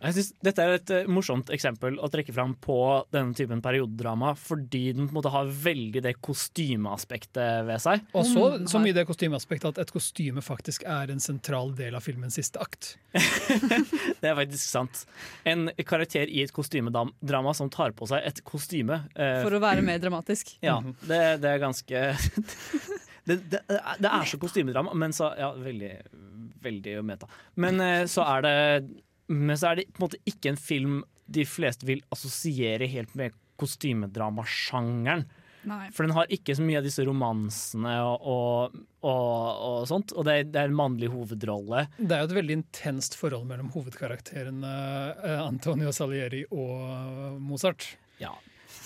Jeg synes Dette er et eh, morsomt eksempel å trekke fram på denne typen periodedrama, fordi den på en måte har veldig det kostymeaspektet ved seg. Og så, Mm, så mye det kostymeaspektet at et kostyme faktisk er en sentral del av filmens siste akt. [laughs] Det er faktisk sant. En karakter i et kostymedrama som tar på seg et kostyme eh, For å være mer dramatisk. Ja, det, det er ganske [laughs] det, det, det er så kostymedrama, men så Ja, veldig, veldig meta. Men eh, så er det Men så er det på en måte ikke en film de fleste vil assosiere helt med kostymedramasjangeren. For den har ikke så mye av disse romansene og, og, og, og sånt. Og det er, det er en mannlig hovedrolle. Det er jo et veldig intenst forhold mellom hovedkarakterene eh, Antonio Salieri og Mozart. Ja.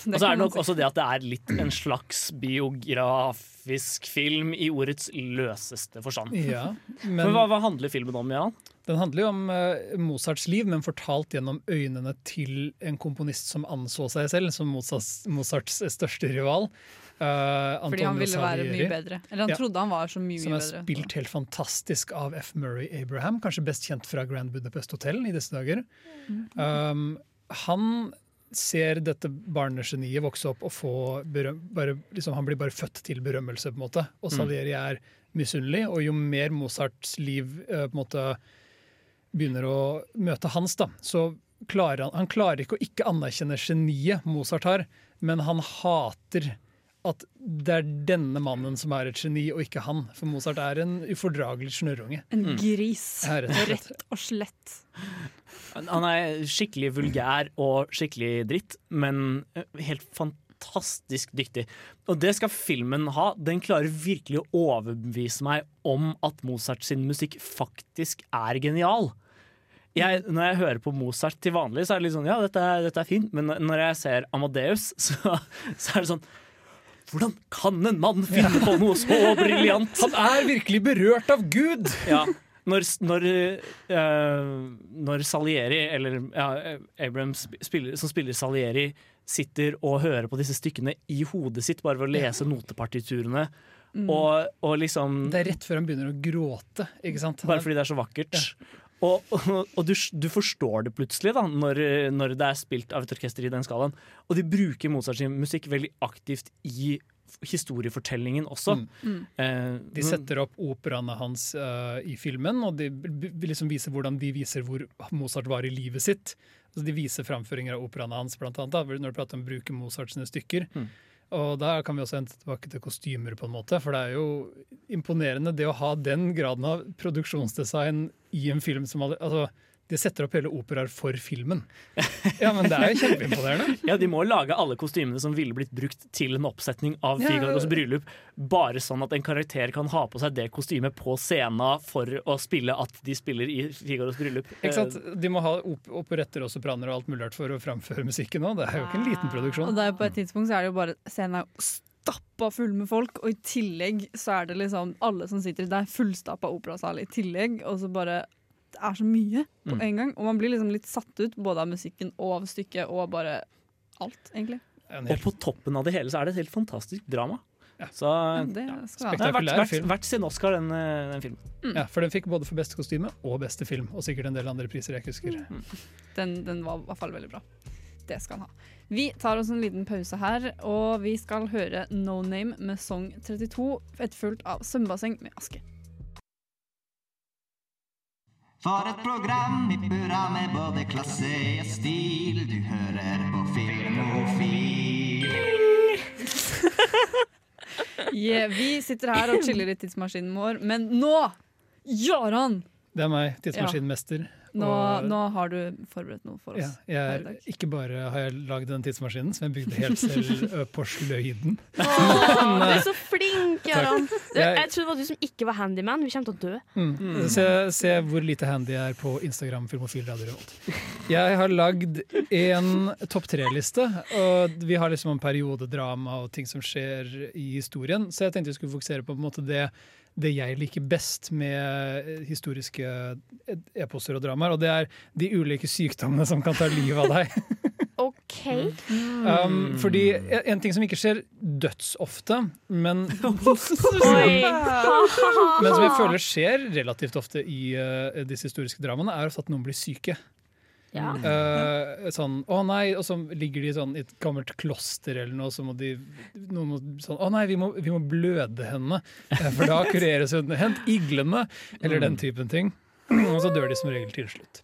[laughs] Og så er det nok også det at det er litt en slags biografisk film i ordets løseste forstand. Ja, [laughs] Men, men hva, hva handler filmen om, Jan? Den handler jo om uh, Mozarts liv, men fortalt gjennom øynene til en komponist som anså seg selv som Mozarts, Mozarts største rival. Uh, Fordi han ville ville være mye bedre. Eller han Ja. trodde han var så mye, bedre. Som er bedre. spilt helt fantastisk av F. Murray Abraham, kanskje best kjent fra Grand Budapest Hotel i disse dager. Mhm. Um, han ser dette barnegeniet vokse opp og få berøm, bare, liksom, Han blir bare født til berømmelse, på en måte. Og Mm. Salieri er misunnelig, og jo mer Mozarts liv eh, på en måte begynner å møte hans, da, så klarer han, han klarer ikke å ikke anerkjenne geniet Mozart har, men han hater at det er denne mannen som er et geni, og ikke han. For Mozart er en ufordragelig snørrunge. En Mm. gris. Ja, rett og slett. Rett og slett. Han er skikkelig vulgær og skikkelig dritt, men eh, helt fantastisk dyktig. Og det skal filmen ha. Den klarer virkelig å overbevise meg om at Mozart sin musikk faktisk er genial. jeg, når jeg hører på Mozart til vanlig, så er det litt sånn ja, dette er, dette er fint, men når jeg ser Amadeus, [laughs] så, så er det sånn hvordan kan en mann finne på noe så briljant? Han er virkelig berørt av Gud! Ja, når, når, uh, når Salieri, eller ja, Abrams spiller, som spiller Salieri, sitter og hører på disse stykkene i hodet sitt bare ved å lese notepartiturene, Mm. og, og liksom Det er rett før han begynner å gråte. ikke sant? Bare fordi det er så vakkert. Og, og, og du, du forstår det plutselig da når, når det er spilt av et orkester i den skalaen. Og de bruker Mozarts musikk veldig aktivt i historiefortellingen også. Mm. Eh, De setter opp operaene hans uh, i filmen, og de liksom viser hvordan de viser hvor Mozart var i livet sitt. Altså de viser framføringer av operaene hans, blant annet, da, når du prater om å bruke Mozart sine stykker. Mm. Og da kan vi også hente tilbake til kostymer, på en måte, for det er jo imponerende det å ha den graden av produksjonsdesign i en film som alle, altså, De setter opp hele operaer for filmen. Ja, men det er jo kjempeimponerende. [laughs] Ja, De må lage alle kostymene som ville blitt brukt til en oppsetning av. Figaros bryllup, bare sånn at en karakter kan ha på seg det kostymet på scenen for å spille at de spiller i Figaros bryllup. Ikke sant? De må ha op operetter og sopraner og alt mulig rart for å framføre musikken òg. Det er jo ikke en liten produksjon. Og det er på et tidspunkt så er det jo bare scenen stappa full med folk, og i tillegg så er det liksom alle som sitter Det er fullstappa operasal i tillegg, og så bare Det er så mye på Mm. en gang. Og man blir liksom litt satt ut både av musikken og av stykket og bare alt, egentlig. Og på toppen av det hele så er det et helt fantastisk drama. Så det skal det er verdt, verdt, sin Oscar, den, eh, den filmen. Ja, For den fikk både for beste kostyme og beste film, og sikkert en del andre priser jeg ikke husker. Den, den var i hvert fall veldig bra. Det skal han ha. Vi tar oss en liten pause her, og vi skal høre No Name med Song 32, etterfulgt av Svømmebasseng med Aske. For et program i burra med både klasse og stil. Du hører på Filmofil. [laughs] Yeah, vi sitter her og chiller i tidsmaskinen vår, men nå, Jaran! Det er meg, tidsmaskinmester. Nå, Og- nå har du forberedt noe for Ja, oss. jeg er, ikke bare har jeg lagd den tidsmaskinen, som jeg bygde helt selv [laughs] på sløyden. Åh, du er så flink, Jaran. Jeg- Jeg trodde det var du som ikke var handyman. Vi kommer til å dø. Mm. Se, se hvor lite handy jeg er på Instagram Filmofil Radio Revolt. Jeg har lagd en topp tre-liste, og vi har liksom en periodedrama og ting som skjer i historien, så jeg tenkte vi skulle fokusere på, på en måte det, det jeg liker best med eh, historiske eposer og dramaer, og det er de ulike sykdommene som kan ta livet av deg. [laughs] OK. Um, fordi en ting som ikke skjer dødsofte, men [laughs] [laughs] Men som jeg føler skjer relativt ofte i uh, disse historiske dramaene, er at noen blir syke. Ja. Uh, sånn, å nei, og så ligger de sånn i et gammelt kloster eller noe, så må de noen må, sånn, Å nei, vi må, vi må bløde henne, eh, for da kureres hun. Hent iglene! Eller den typen ting. [clears throat] Og så dør de som regel til slutt.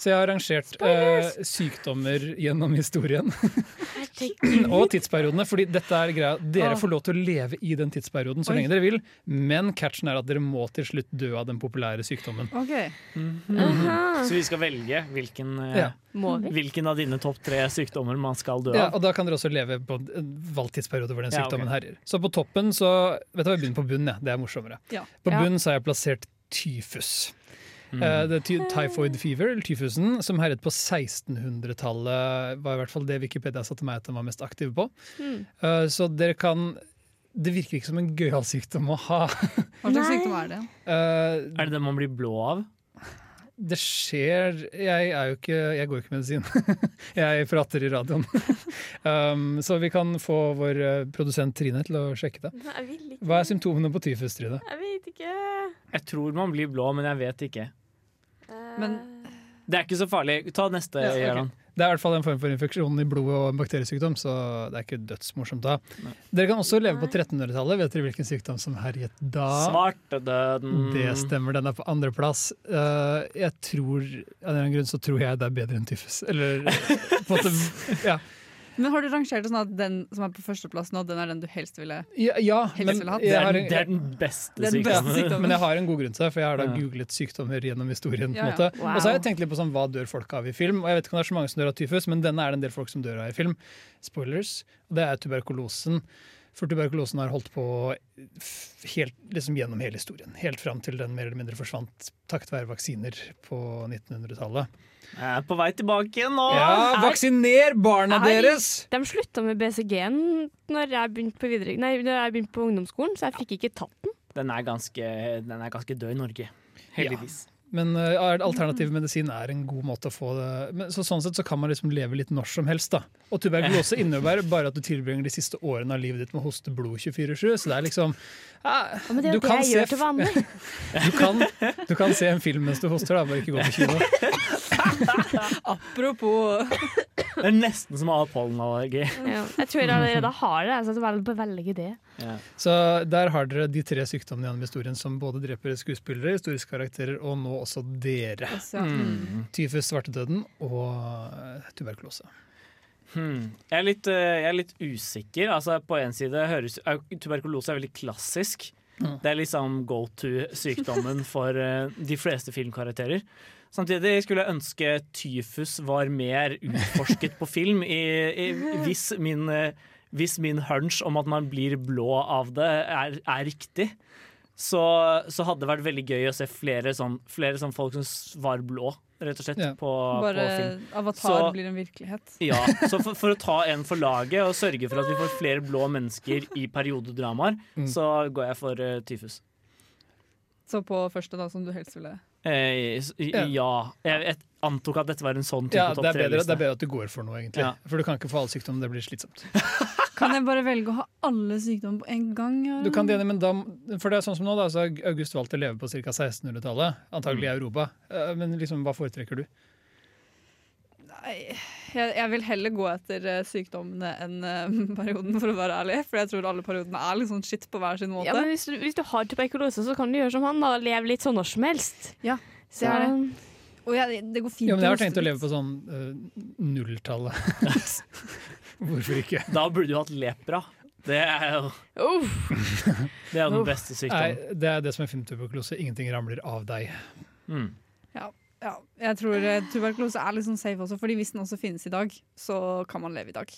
Så jeg har arrangert eh, sykdommer gjennom historien. [clears throat] og tidsperiodene. fordi dette er greia Dere får lov til å leve i den tidsperioden så Oi. lenge dere vil, men catchen er at dere må til slutt dø av den populære sykdommen. Okay. Mm -hmm. Så vi skal velge hvilken, eh, Ja. Hvilken av dine topp tre sykdommer man skal dø av? Ja, og da kan dere også leve på en valgt tidsperiode hvor den Ja, sykdommen ok. herjer. Så på toppen så Vet du hva, vi begynner på bunnen, ja. det er morsommere. Ja. På Ja. bunnen så har jeg plassert tyfus. Mm. Eh, det er typhoid fever, eller tyfusen, som herjet på 1600-tallet. Var i hvert fall det Wikipedia satte meg at den var mest aktiv på. Mm. Eh, så dere kan Det virker ikke som en gøyal sykdom å ha. Hva slags sykdom er det? Uh, Er det det man blir blå av? det skjer Jeg er jo ikke Jeg går jo ikke medisin. [laughs] jeg prater i radioen. [laughs] um, så vi kan få vår produsent Trine til å sjekke det. Hva er symptomene på tyfus, Trine? Jeg vet ikke. Jeg tror man blir blå, men jeg vet ikke. Men Det er ikke så farlig. Ta neste, Ja, okay. Det er i hvert fall en form for infeksjon i blodet og en bakteriesykdom, så det er ikke dødsmorsomt da. Dere kan også leve på 1300-tallet. Vet dere hvilken sykdom som herjet da? Svartedøden. Det stemmer, den er på andreplass. Uh, jeg tror, av en eller annen grunn så tror jeg det er bedre enn tyfus. Eller på en måte, [laughs] ja. Men har du rangert det sånn at den som er på førsteplass nå, den er den du helst ville Ja, ja, Helst men ville hatt. Det er, har den- det er den beste den sykdommen. sykdommen. Men jeg har en god grunn til det, for jeg har da googlet sykdommer gjennom historien. Ja, ja. Wow. Og så har jeg tenkt litt på sånn, hva dør folk av i film. Og jeg vet ikke om det er så mange som dør av tyfus, men denne er det en del folk som dør av i film. Spoilers. Og det er tuberkulosen. For tuberkulosen har holdt på helt, liksom gjennom hele historien. Helt fram til den mer eller mindre forsvant takket være vaksiner på 1900-tallet. Jeg er på vei tilbake igjen nå! Ja, vaksiner barna jeg, deres! De slutta med BCG-en når jeg begynte på, videre, nei, jeg begynte på ungdomsskolen, så jeg fikk ikke tatt den. Den er ganske, den er ganske død i Norge. Heldigvis. Men uh, alternativ medisin er en god måte å få det Men så Sånn sett så kan man liksom leve litt når som helst. da Og tuberkulose [laughs] innebærer bare at du tilbringer de siste årene av livet ditt med å hoste blod 24-7. Så det er liksom eh, men det er jo du det kan jeg se gjør til vanlig. [laughs] du, kan, du kan se en film mens du hoster, da, bare ikke gå på kino. [laughs] Apropos Det er nesten som å ha pollenallergi. Ja, jeg tror jeg allerede har det, så det velge det. Så der har dere de tre sykdommene gjennom historien som både dreper skuespillere, historiske karakterer og nå også dere. Også. Mm. Tyfus, svartedøden og eh, tuberkulose. Hmm. Jeg, er litt, eh, jeg er litt usikker. Altså, på en side høres er tuberkulose er veldig klassisk. Mm. Det er liksom go to-sykdommen for eh, de fleste filmkarakterer. Samtidig skulle jeg ønske tyfus var mer utforsket på film. I, i, hvis, min, hvis min hunch om at man blir blå av det, er, er riktig, så, så hadde det vært veldig gøy å se flere sånn, flere sånn folk som var blå, rett og slett, Ja. på, Bare på film. Avatar Så- blir en virkelighet. Ja, så for, for å ta en for laget og sørge for at vi får flere blå mennesker i periodedramaer, Mm. så går jeg for uh, tyfus. Så på første, da, som du helst ville Eh, Ja. ja. Jeg, jeg antok at dette var en sånn type Ja, det topp bedre, det er bedre at du går for noe, egentlig. Ja. For du kan ikke få alle sykdommer, det blir slitsomt. [laughs] Kan jeg bare velge å ha alle sykdommer på en gang? Du kan det, men da, for det er sånn som nå, da, så har August valgt å leve på ca. 1600-tallet, antagelig i Europa. Eh, Men liksom, hva foretrekker du? Nei, jeg, jeg vil heller gå etter eh, sykdommene enn eh, [laughs] perioden, for å være ærlig. For jeg tror alle periodene er litt sånn shit på hver sin måte. Ja, men hvis du, hvis du har tuberkulose, så kan du gjøre som han, da. Leve litt sånn når som helst. Ja, Så, det er det. Og jeg, det går fint Ja, men jeg har tenkt å leve på sånn uh, nulltallet. [laughs] Hvorfor ikke? Da burde du hatt lepra. Det er jo Det er jo den beste sykdommen. Nei, det er det som er filmtuberkulose. Ingenting ramler av deg. Mm. Ja, ja, jeg tror eh, tuberkulose er litt sånn safe også, fordi hvis den også finnes i dag, så kan man leve i dag.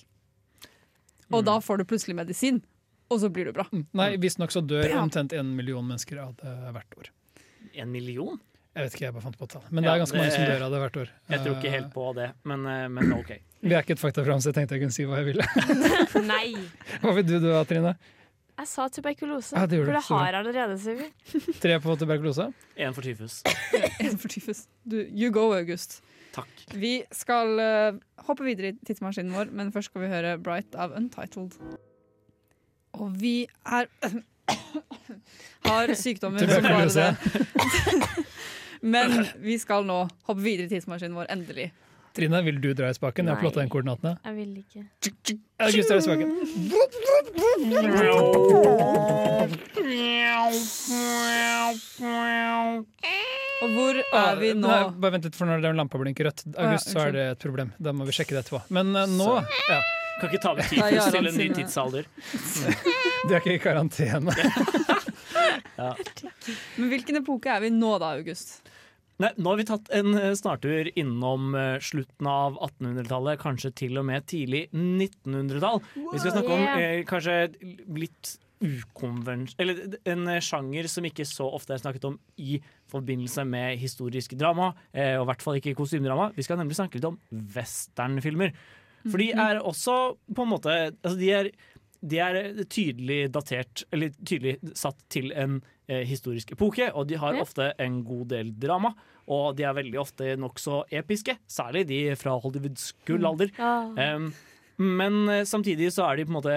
Og Mm. da får du plutselig medisin, og så blir du bra. Nei, Visstnok så dør Ja. omtrent en million mennesker av det hvert år. En million? Jeg vet ikke, jeg bare fant på et tall. Men det er ganske mange som dør av det hvert år. Jeg tror ikke helt på det, men, eh, men OK. Vi er ikke et faktaprogram, så jeg tenkte jeg kunne si hva jeg ville. [laughs] Nei. Hva vil du dø, ha, Trine? Jeg sa tuberkulose, Ja, det for det har jeg allerede. Sier. [laughs] Tre på tuberkulose? En for tyfus. [laughs] En for tyfus. Du, you go, August. Takk. Vi skal uh, hoppe videre i tidsmaskinen vår, men først skal vi høre Bright av Untitled. Og vi er [coughs] har sykdommer som bare det. [laughs] Men vi skal nå hoppe videre i tidsmaskinen vår, endelig. Trine, vil du dra i spaken? Jeg har plotta inn koordinatene. Jeg vil ikke. August drar i spaken. Og hvor er vi nå? Nei, bare vent litt, for når den lampa blinker rødt, August, så er det et problem. Da må vi sjekke det etterpå. Men eh, nå ja. Kan ikke ta med tid tyfus til en ny tidsalder. [laughs] Du er ikke i karantene. [laughs] Ja. Men hvilken epoke er vi nå da, August? Nei, nå har vi tatt en eh, snartur innom eh, slutten av 1800-tallet, kanskje til og med tidlig 1900-tall. Vi skal snakke om eh, kanskje litt ukonvens... Eller en eh, sjanger som ikke så ofte er snakket om i forbindelse med historisk drama, eh, og i hvert fall ikke kostymedrama. Vi skal nemlig snakke litt om westernfilmer. For de er også på en måte altså de, er, de er tydelig datert, eller tydelig satt til en eh, historisk epoke, og de har Ja. ofte en god del drama. Og de er veldig ofte nokså episke, særlig de fra Hollywoods gullalder. Ja. Um, men eh, samtidig så er de på en måte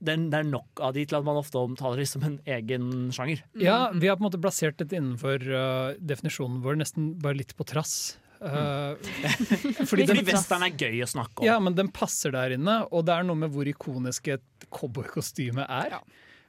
det er nok av de til at man ofte omtaler de som en egen sjanger. Ja, vi har på en måte plassert dette innenfor uh, definisjonen vår, nesten bare litt på trass. Uh, [laughs] fordi Fordi den, western er gøy å snakke om. ja, men den passer der inne, og det er noe med hvor ikonisk et cowboykostyme er.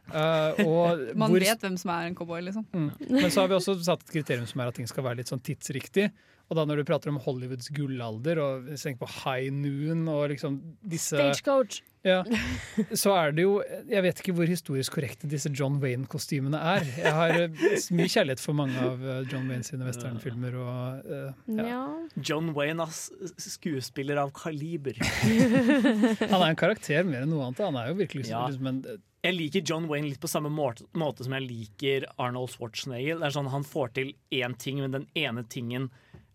Uh, og [laughs] Man hvor, vet hvem som er en cowboy, liksom. Mm. Men så har vi også satt et kriterium som er at ting skal være litt sånn tidsriktig. Og da når du prater om Hollywoods gullalder, og hvis du tenker på High Noon og liksom disse Stagecoach. ja, [laughs] så er det jo Jeg vet ikke hvor historisk korrekte disse John Wayne-kostymene er. Jeg har eh, mye kjærlighet for mange av eh, John Wayne sine westernfilmer. Og, eh, ja. John Wayne, er Skuespiller av kaliber. [laughs] Han er en karakter mer enn noe annet. Han er jo virkelig Ja. liksom en Jeg liker John Wayne litt på samme måte, måte som jeg liker Arnold Schwarzenegger. Det er sånn Han får til én ting, men den ene tingen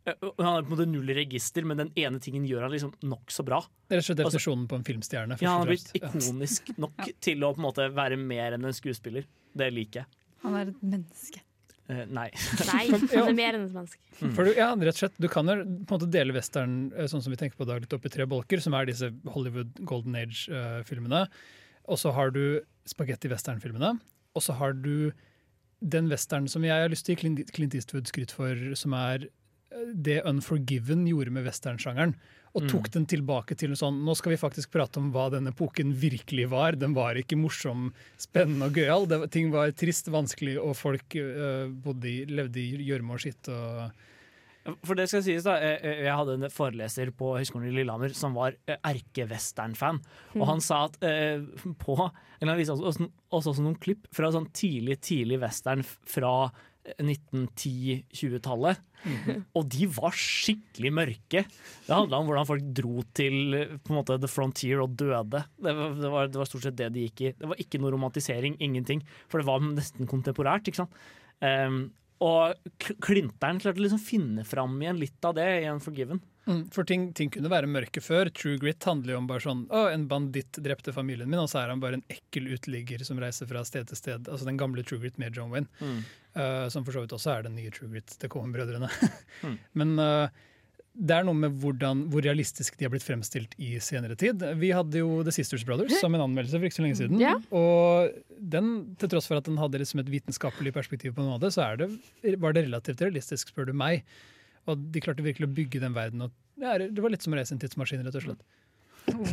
Han har på en måte null register, men den ene tingen gjør han liksom nokså bra. Rett og slett definisjonen på en filmstjerne. Ja, Han har blitt ikonisk nok til å på en måte være mer enn en skuespiller. Det liker jeg. Han er et menneske. Eh, nei. Nei, [laughs] han er mer enn et menneske. For du, ja, rett og slett, du kan jo på en måte dele western eh, sånn som vi tenker på i dag, litt opp i tre bolker, som er disse Hollywood Golden Age-filmene. Og så har du spagetti-western-filmene. Og så har du den western som jeg har lyst til å gi Clint- Eastwood skryt for, som er eh, det Unforgiven gjorde med westernsjangeren. Og Mm. tok den tilbake til sånn Nå skal vi faktisk prate om hva denne epoken virkelig var. Den var ikke morsom, spennende og gøyal. Ting var trist, vanskelig, og folk bodde i, levde i gjørme og skitt. og For det skal sies da, jeg, jeg hadde en foreleser på Høgskolen i Lillehammer som var eh, erkevestern-fan. Og Mm. han sa at eh, på eller Han viste oss også, også noen klipp fra sånn tidlig tidlig western fra 1910-20-tallet. Og de var skikkelig mørke. Det handla om hvordan folk dro til på en måte, the frontier og døde. Det var, det, var, det var stort sett det de gikk i. Det var ikke noe romantisering, ingenting. For det var nesten kontemporært. ikke sant? Um, og Klinteren klarte å liksom finne fram igjen litt av det i Unforgiven. Mm, For ting, ting kunne være mørke før. True Grit handler jo om bare sånn Å, en banditt drepte familien min, og så er han bare en ekkel uteligger som reiser fra sted til sted. Altså den gamle True Grit med John Wayne. Mm. Eh, som for så vidt også er den nye True Grit til Cohen-brødrene. [laughs] Mm. Men uh, det er noe med hvordan, hvor realistisk de har blitt fremstilt i senere tid. Vi hadde jo The Sisters Brothers som en anmeldelse for ikke så lenge siden. Yeah. Og den, til tross for at den hadde liksom et vitenskapelig perspektiv, på noe av det, så er det, var det relativt realistisk, spør du meg. Og de klarte virkelig å bygge den verden. Og, ja, det var litt som å reise en tidsmaskin, rett og slett.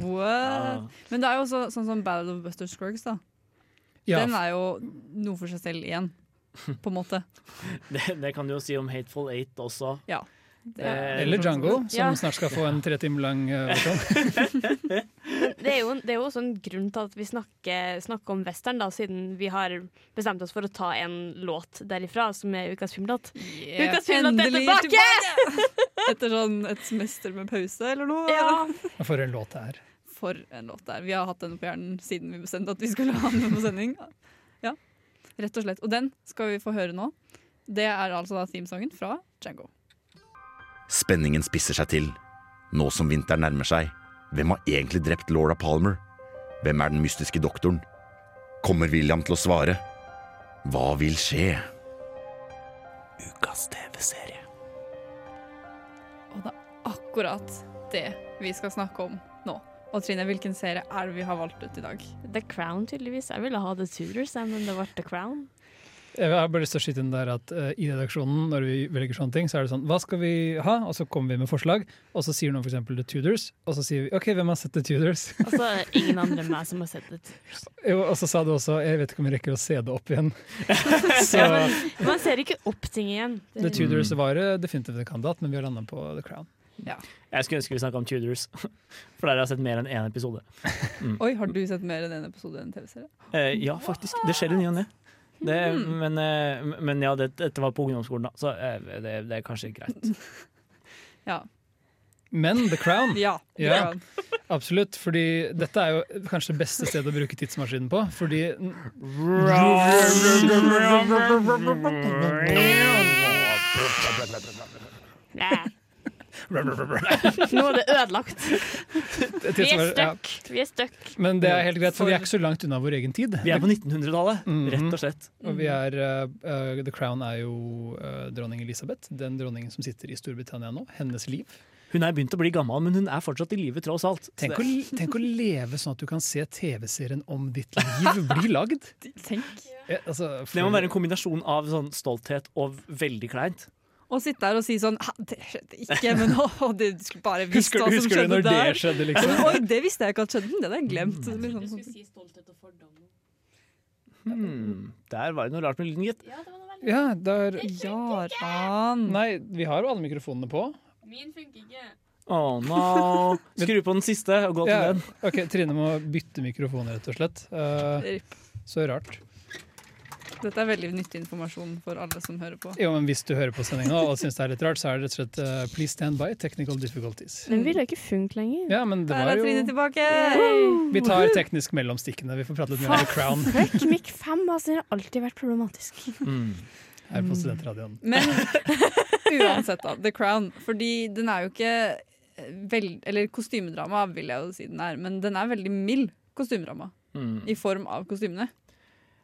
What? Men det er jo også sånn som Battle of Buster Scruggs, da. Ja, Den er jo noe for seg selv igjen, på en måte. [laughs] Det, det kan du jo si om Hateful Eight også. Ja. Det Eh, Eller Django, som Ja. snart skal få en tre timer lang uh, versjon. Det er, jo, det er jo også en grunn til at vi snakker, snakker om western, da, siden vi har bestemt oss for å ta en låt derifra, som er ukas filmlåt. Ukas filmlåt er tilbake! Etter sånn et semester med pause eller noe. Ja. For en låt det er. For en låt det er. Vi har hatt den på hjernen siden vi bestemte at vi skulle ha den på sending. Rett og slett. Og den skal vi få høre nå. Det er altså da themesongen fra Django. Spenningen spisser seg til. Nå som vinteren nærmer seg, hvem har egentlig drept Laura Palmer? Hvem er den mystiske doktoren? Kommer William til å svare? Hva vil skje? Ukas TV-serie. Og det er akkurat det vi skal snakke om. Og Trine, hvilken serie er det vi har valgt ut i dag? The Crown, tydeligvis. Jeg ville ha The Tudors, men det ble The Crown. Jeg har bare lyst til å skyte inn der at uh, I redaksjonen når vi velger sånne ting, så er det sånn Hva skal vi ha? Og så kommer vi med forslag, og så sier noen f.eks. The Tudors, og så sier vi OK, hvem har sett The Tudors? Og så er det ingen andre enn meg som har sett det. jo, og så sa du også Jeg vet ikke om vi rekker å se det opp igjen. [laughs] så Ja, men, man ser ikke opp ting igjen. The Tudors var eh, definitivt en kandidat, men vi har landa på The Crown. Jeg skulle ønske vi snakka om Tudors, [laughs] for der har jeg sett mer enn én episode. Oi, har du sett mer enn en episode enn TV-serie? Eh, ja, faktisk. Det skjer i ny og ne. Men, eh, men ja, det, dette var på ungdomsskolen, da, så eh, det, det er kanskje greit. [laughs] Ja. Men The Crown. [laughs] Ja, The Ja. Crown. Absolutt, fordi dette er jo kanskje det beste stedet å bruke tidsmaskinen på. Fordi [laughs] Nå er det ødelagt. Vi er stuck. Vi er stuck. Men det er helt greit, for vi er ikke så langt unna vår egen tid. Vi er på 1900-tallet, Mhm. rett og slett. Og vi er, uh, The Crown er jo uh, dronning Elisabeth, den dronningen som sitter i Storbritannia nå. Hennes liv. Hun er begynt å bli gammel, men hun er fortsatt i live, tross alt. Tenk å, tenk å leve sånn at du kan se TV-serien om ditt liv bli lagd. [laughs] Tenk. Ja, altså, det må være en kombinasjon av sånn stolthet og veldig kleint. Og sitte der og si sånn Det skjedde ikke, men å, du skulle bare visst Husker- hva som husker du når det skjedde, liksom? Oi, det visste jeg ikke at skjedde. Det hadde jeg glemt. Liksom, sånn. Hmm, der var det noe rart med lyden, gitt. Ja, det var noe ja, der Jaran. Nei, vi har jo alle mikrofonene på. Min funker ikke. Å no. Skru på den siste og gå til Ja, den. ok, Trine må bytte mikrofon, rett og slett. Uh, så rart. Dette er veldig nyttig informasjon for alle som hører på. Jo, men Hvis du hører på sendinga og syns det er litt rart, så er det rett og slett uh, Please stand by technical difficulties. Den ville ikke funket lenger. Ja, men det Der var er Trine jo tilbake! Vi tar teknisk mellomstikkene. Vi får prate litt mer om Crown Fuck, Mic 5 altså, har alltid vært problematisk. her på Studentradioen. Men uansett, da. The Crown. Fordi den er jo ikke vel, Eller kostymedrama vil jeg jo si den er, men den er veldig mild kostymedrama. Mm. I form av kostymene.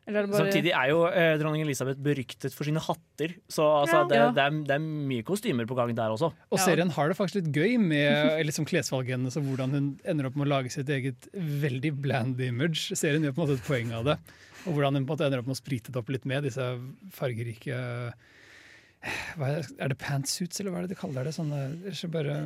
Eller er det bare Samtidig er jo eh, dronning Elisabeth beryktet for sine hatter, så altså, Ja. det, det, er, det er mye kostymer på gang der også. Og serien har det faktisk litt gøy med [laughs] liksom, klesvalget hennes og hvordan hun ender opp med å lage sitt eget veldig bland image. Serien gjør på en måte et poeng av det. Og hvordan hun på en måte ender opp med å sprite det opp litt med disse fargerike hva er, er det pantsuits, eller hva er det de kaller det? Sånne, ikke bare,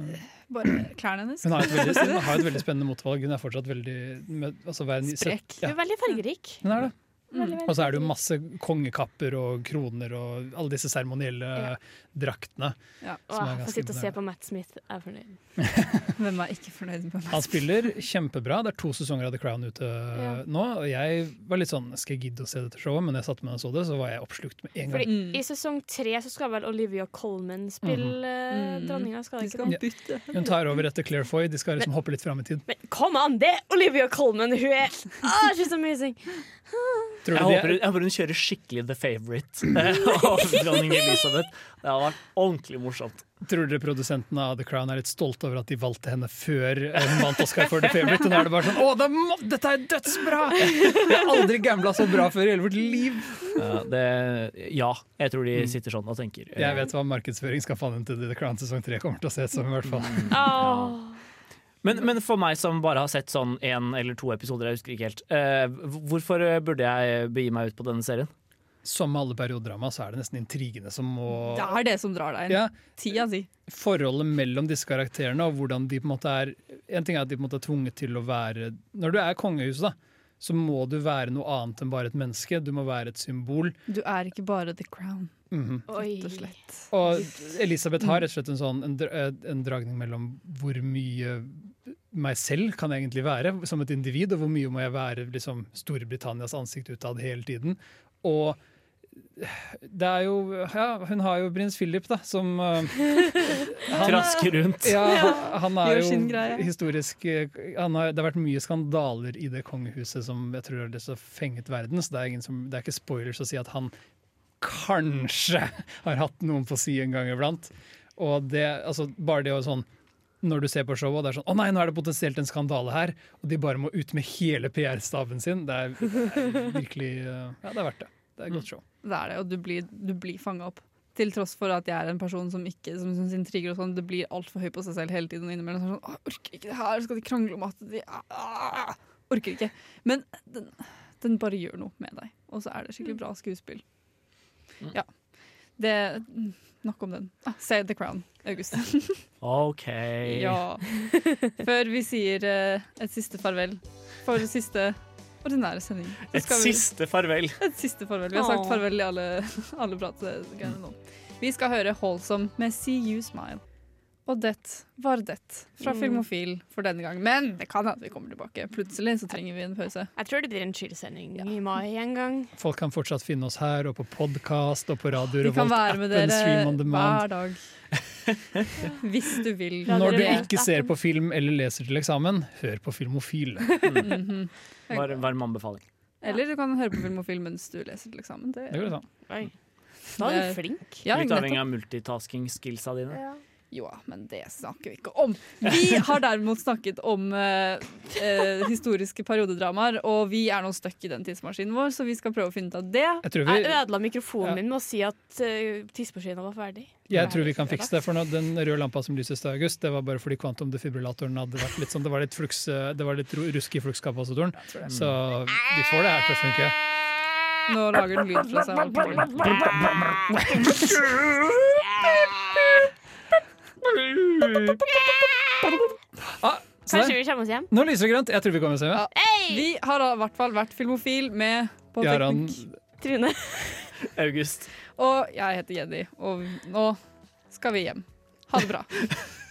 Bare klærne hennes. hun har et veldig, hun har et veldig [laughs] spennende motvalg. Hun er fortsatt veldig med, altså, Sprek. Ja. Hun er veldig fargerik. hun er det. Veldig, veldig Og så er det jo masse kongekapper og kroner og alle disse seremonielle draktene. Ja. som er Åh, ganske Få sitte og se på Matt Smith. Jeg er fornøyd. [laughs] Hvem er ikke fornøyd med Han spiller kjempebra. Det er to sesonger av The Crown ute Ja. nå. Og jeg var litt sånn Skal jeg gidde å se dette showet? Men jeg satte meg og så det, så var jeg oppslukt med en gang. Fordi I sesong tre så skal vel Olivia Colman spille eh, Mhm. dronninga? Skal De skal ikke det? Ja. Hun tar over etter Claire Foy. De skal liksom hoppe litt fram i tid. Men kom an, det er Olivia Colman! Hun er ah, She's amazing! Tror Jeg du håper, jeg håper hun kjører skikkelig The Favourite [laughs] av dronning Elisabeth. Det hadde vært ordentlig morsomt. tror dere produsentene av The Crown er litt stolte over at de valgte henne før eh, hun vant Oscar for The Favourite? Og nå er det bare sånn Å, det må, dette er dødsbra! Jeg har aldri gambla så bra før i hele vårt liv. Ja, det, ja, jeg tror de sitter sånn og tenker. Jeg vet hva markedsføring skal markedsføringskampanjen til The Crown sesong tre kommer til å se ut som, i hvert fall. Åh. Men, men for meg som bare har sett sånn én eller to episoder, jeg husker ikke helt, uh, hvorfor burde jeg begi meg ut på denne serien? Som med alle periodedrama, så er det nesten intrigene som må Det er det som drar deg inn. Ja. Tida si. forholdet mellom disse karakterene og hvordan de på en måte er En ting er at de på en måte er tvunget til å være Når du er kongehuset, da, så må du være noe annet enn bare et menneske. Du må være et symbol. Du er ikke bare The Crown, Mhm. rett og slett. Og Elisabeth har rett og slett en sånn en, dra- en dragning mellom hvor mye meg selv kan jeg egentlig være som et individ, og hvor mye må jeg være liksom, Storbritannias ansikt utad hele tiden. Og det er jo Ja, hun har jo prins Philip, da, som [laughs] uh, Trasker rundt. Ja, han, han er jo historisk eh, han har, Det har vært mye skandaler i det kongehuset som jeg tror har liksom fenget verden, så det er, ingen som, det er ikke spoilers å si at han kanskje har hatt noen på si en gang iblant. Og det, altså, bare det å sånn når du ser på showet, og det er sånn Å nei, nå er det potensielt en skandale her! Og de bare må ut med hele PR-staven sin. Det er, det er virkelig eh, Ja, det er verdt det. Det er et godt show. Det er det, og du blir, du blir fanga opp. Til tross for at jeg er en person som ikke som syns intriger og sånn, det blir altfor høy på seg selv hele tiden. Og innimellom sånn, 'Å, orker ikke det her, skal de krangle om at de ah, Orker ikke. Men den, den bare gjør noe med deg, og så er det skikkelig bra skuespill. Ja. Det Nok om den. Ah, se The Crown, August. [laughs] OK. ja. Før vi sier uh, et siste farvel for siste ordinære sending. Et vi- siste farvel. et siste farvel. Vi har sagt farvel i alle, alle prategreiene nå. Vi skal høre Holsom med See You Smile. Og det var det fra Mm. Filmofil for denne gang. Men det kan hende vi kommer tilbake. Plutselig så trenger vi en pause. Jeg tror det blir en chill-sending i mai en gang. Folk kan fortsatt finne oss her, og på podkast og på Radio Vi kan være med Revolt-appen, Stream on dere demand. hver dag. [laughs] Hvis du vil. Når du ikke ser på film eller leser til eksamen, hør på Filmofil. Mhm. [laughs] Var, varm anbefaling. Eller du kan høre på Filmofil mens du leser til eksamen. Det, Det går sånn. Da er du flink. Ja, Litt avhengig av multitasking-skillsa dine. Jo, men det snakker vi ikke om. Vi har derimot snakket om eh, eh, historiske periodedramaer, og vi er nå stuck i den tidsmaskinen vår, så vi skal prøve å finne ut av det. Jeg tror vi, Jeg ødela mikrofonen Ja. min med å si at uh, tidsmaskinen var ferdig. jeg tror vi kan fikse det, for nå, den røde lampa som lyses til august, det var bare fordi kvantumdefibrillatoren hadde vært litt sånn, det var litt, flux, eh, det var litt rusk i flukskapasitoren. Så vi får det her til å funke. Nå lager den lyd fra seg. Ah, Kanskje vi kommer oss hjem? Nå lyser det grønt. Jeg tror vi kommer oss hjem. Ja. Vi har i hvert fall vært filmofil med på Jaran. teknikk. Trine. August. Og jeg heter Jenny, og nå skal vi hjem. Ha det bra. [laughs]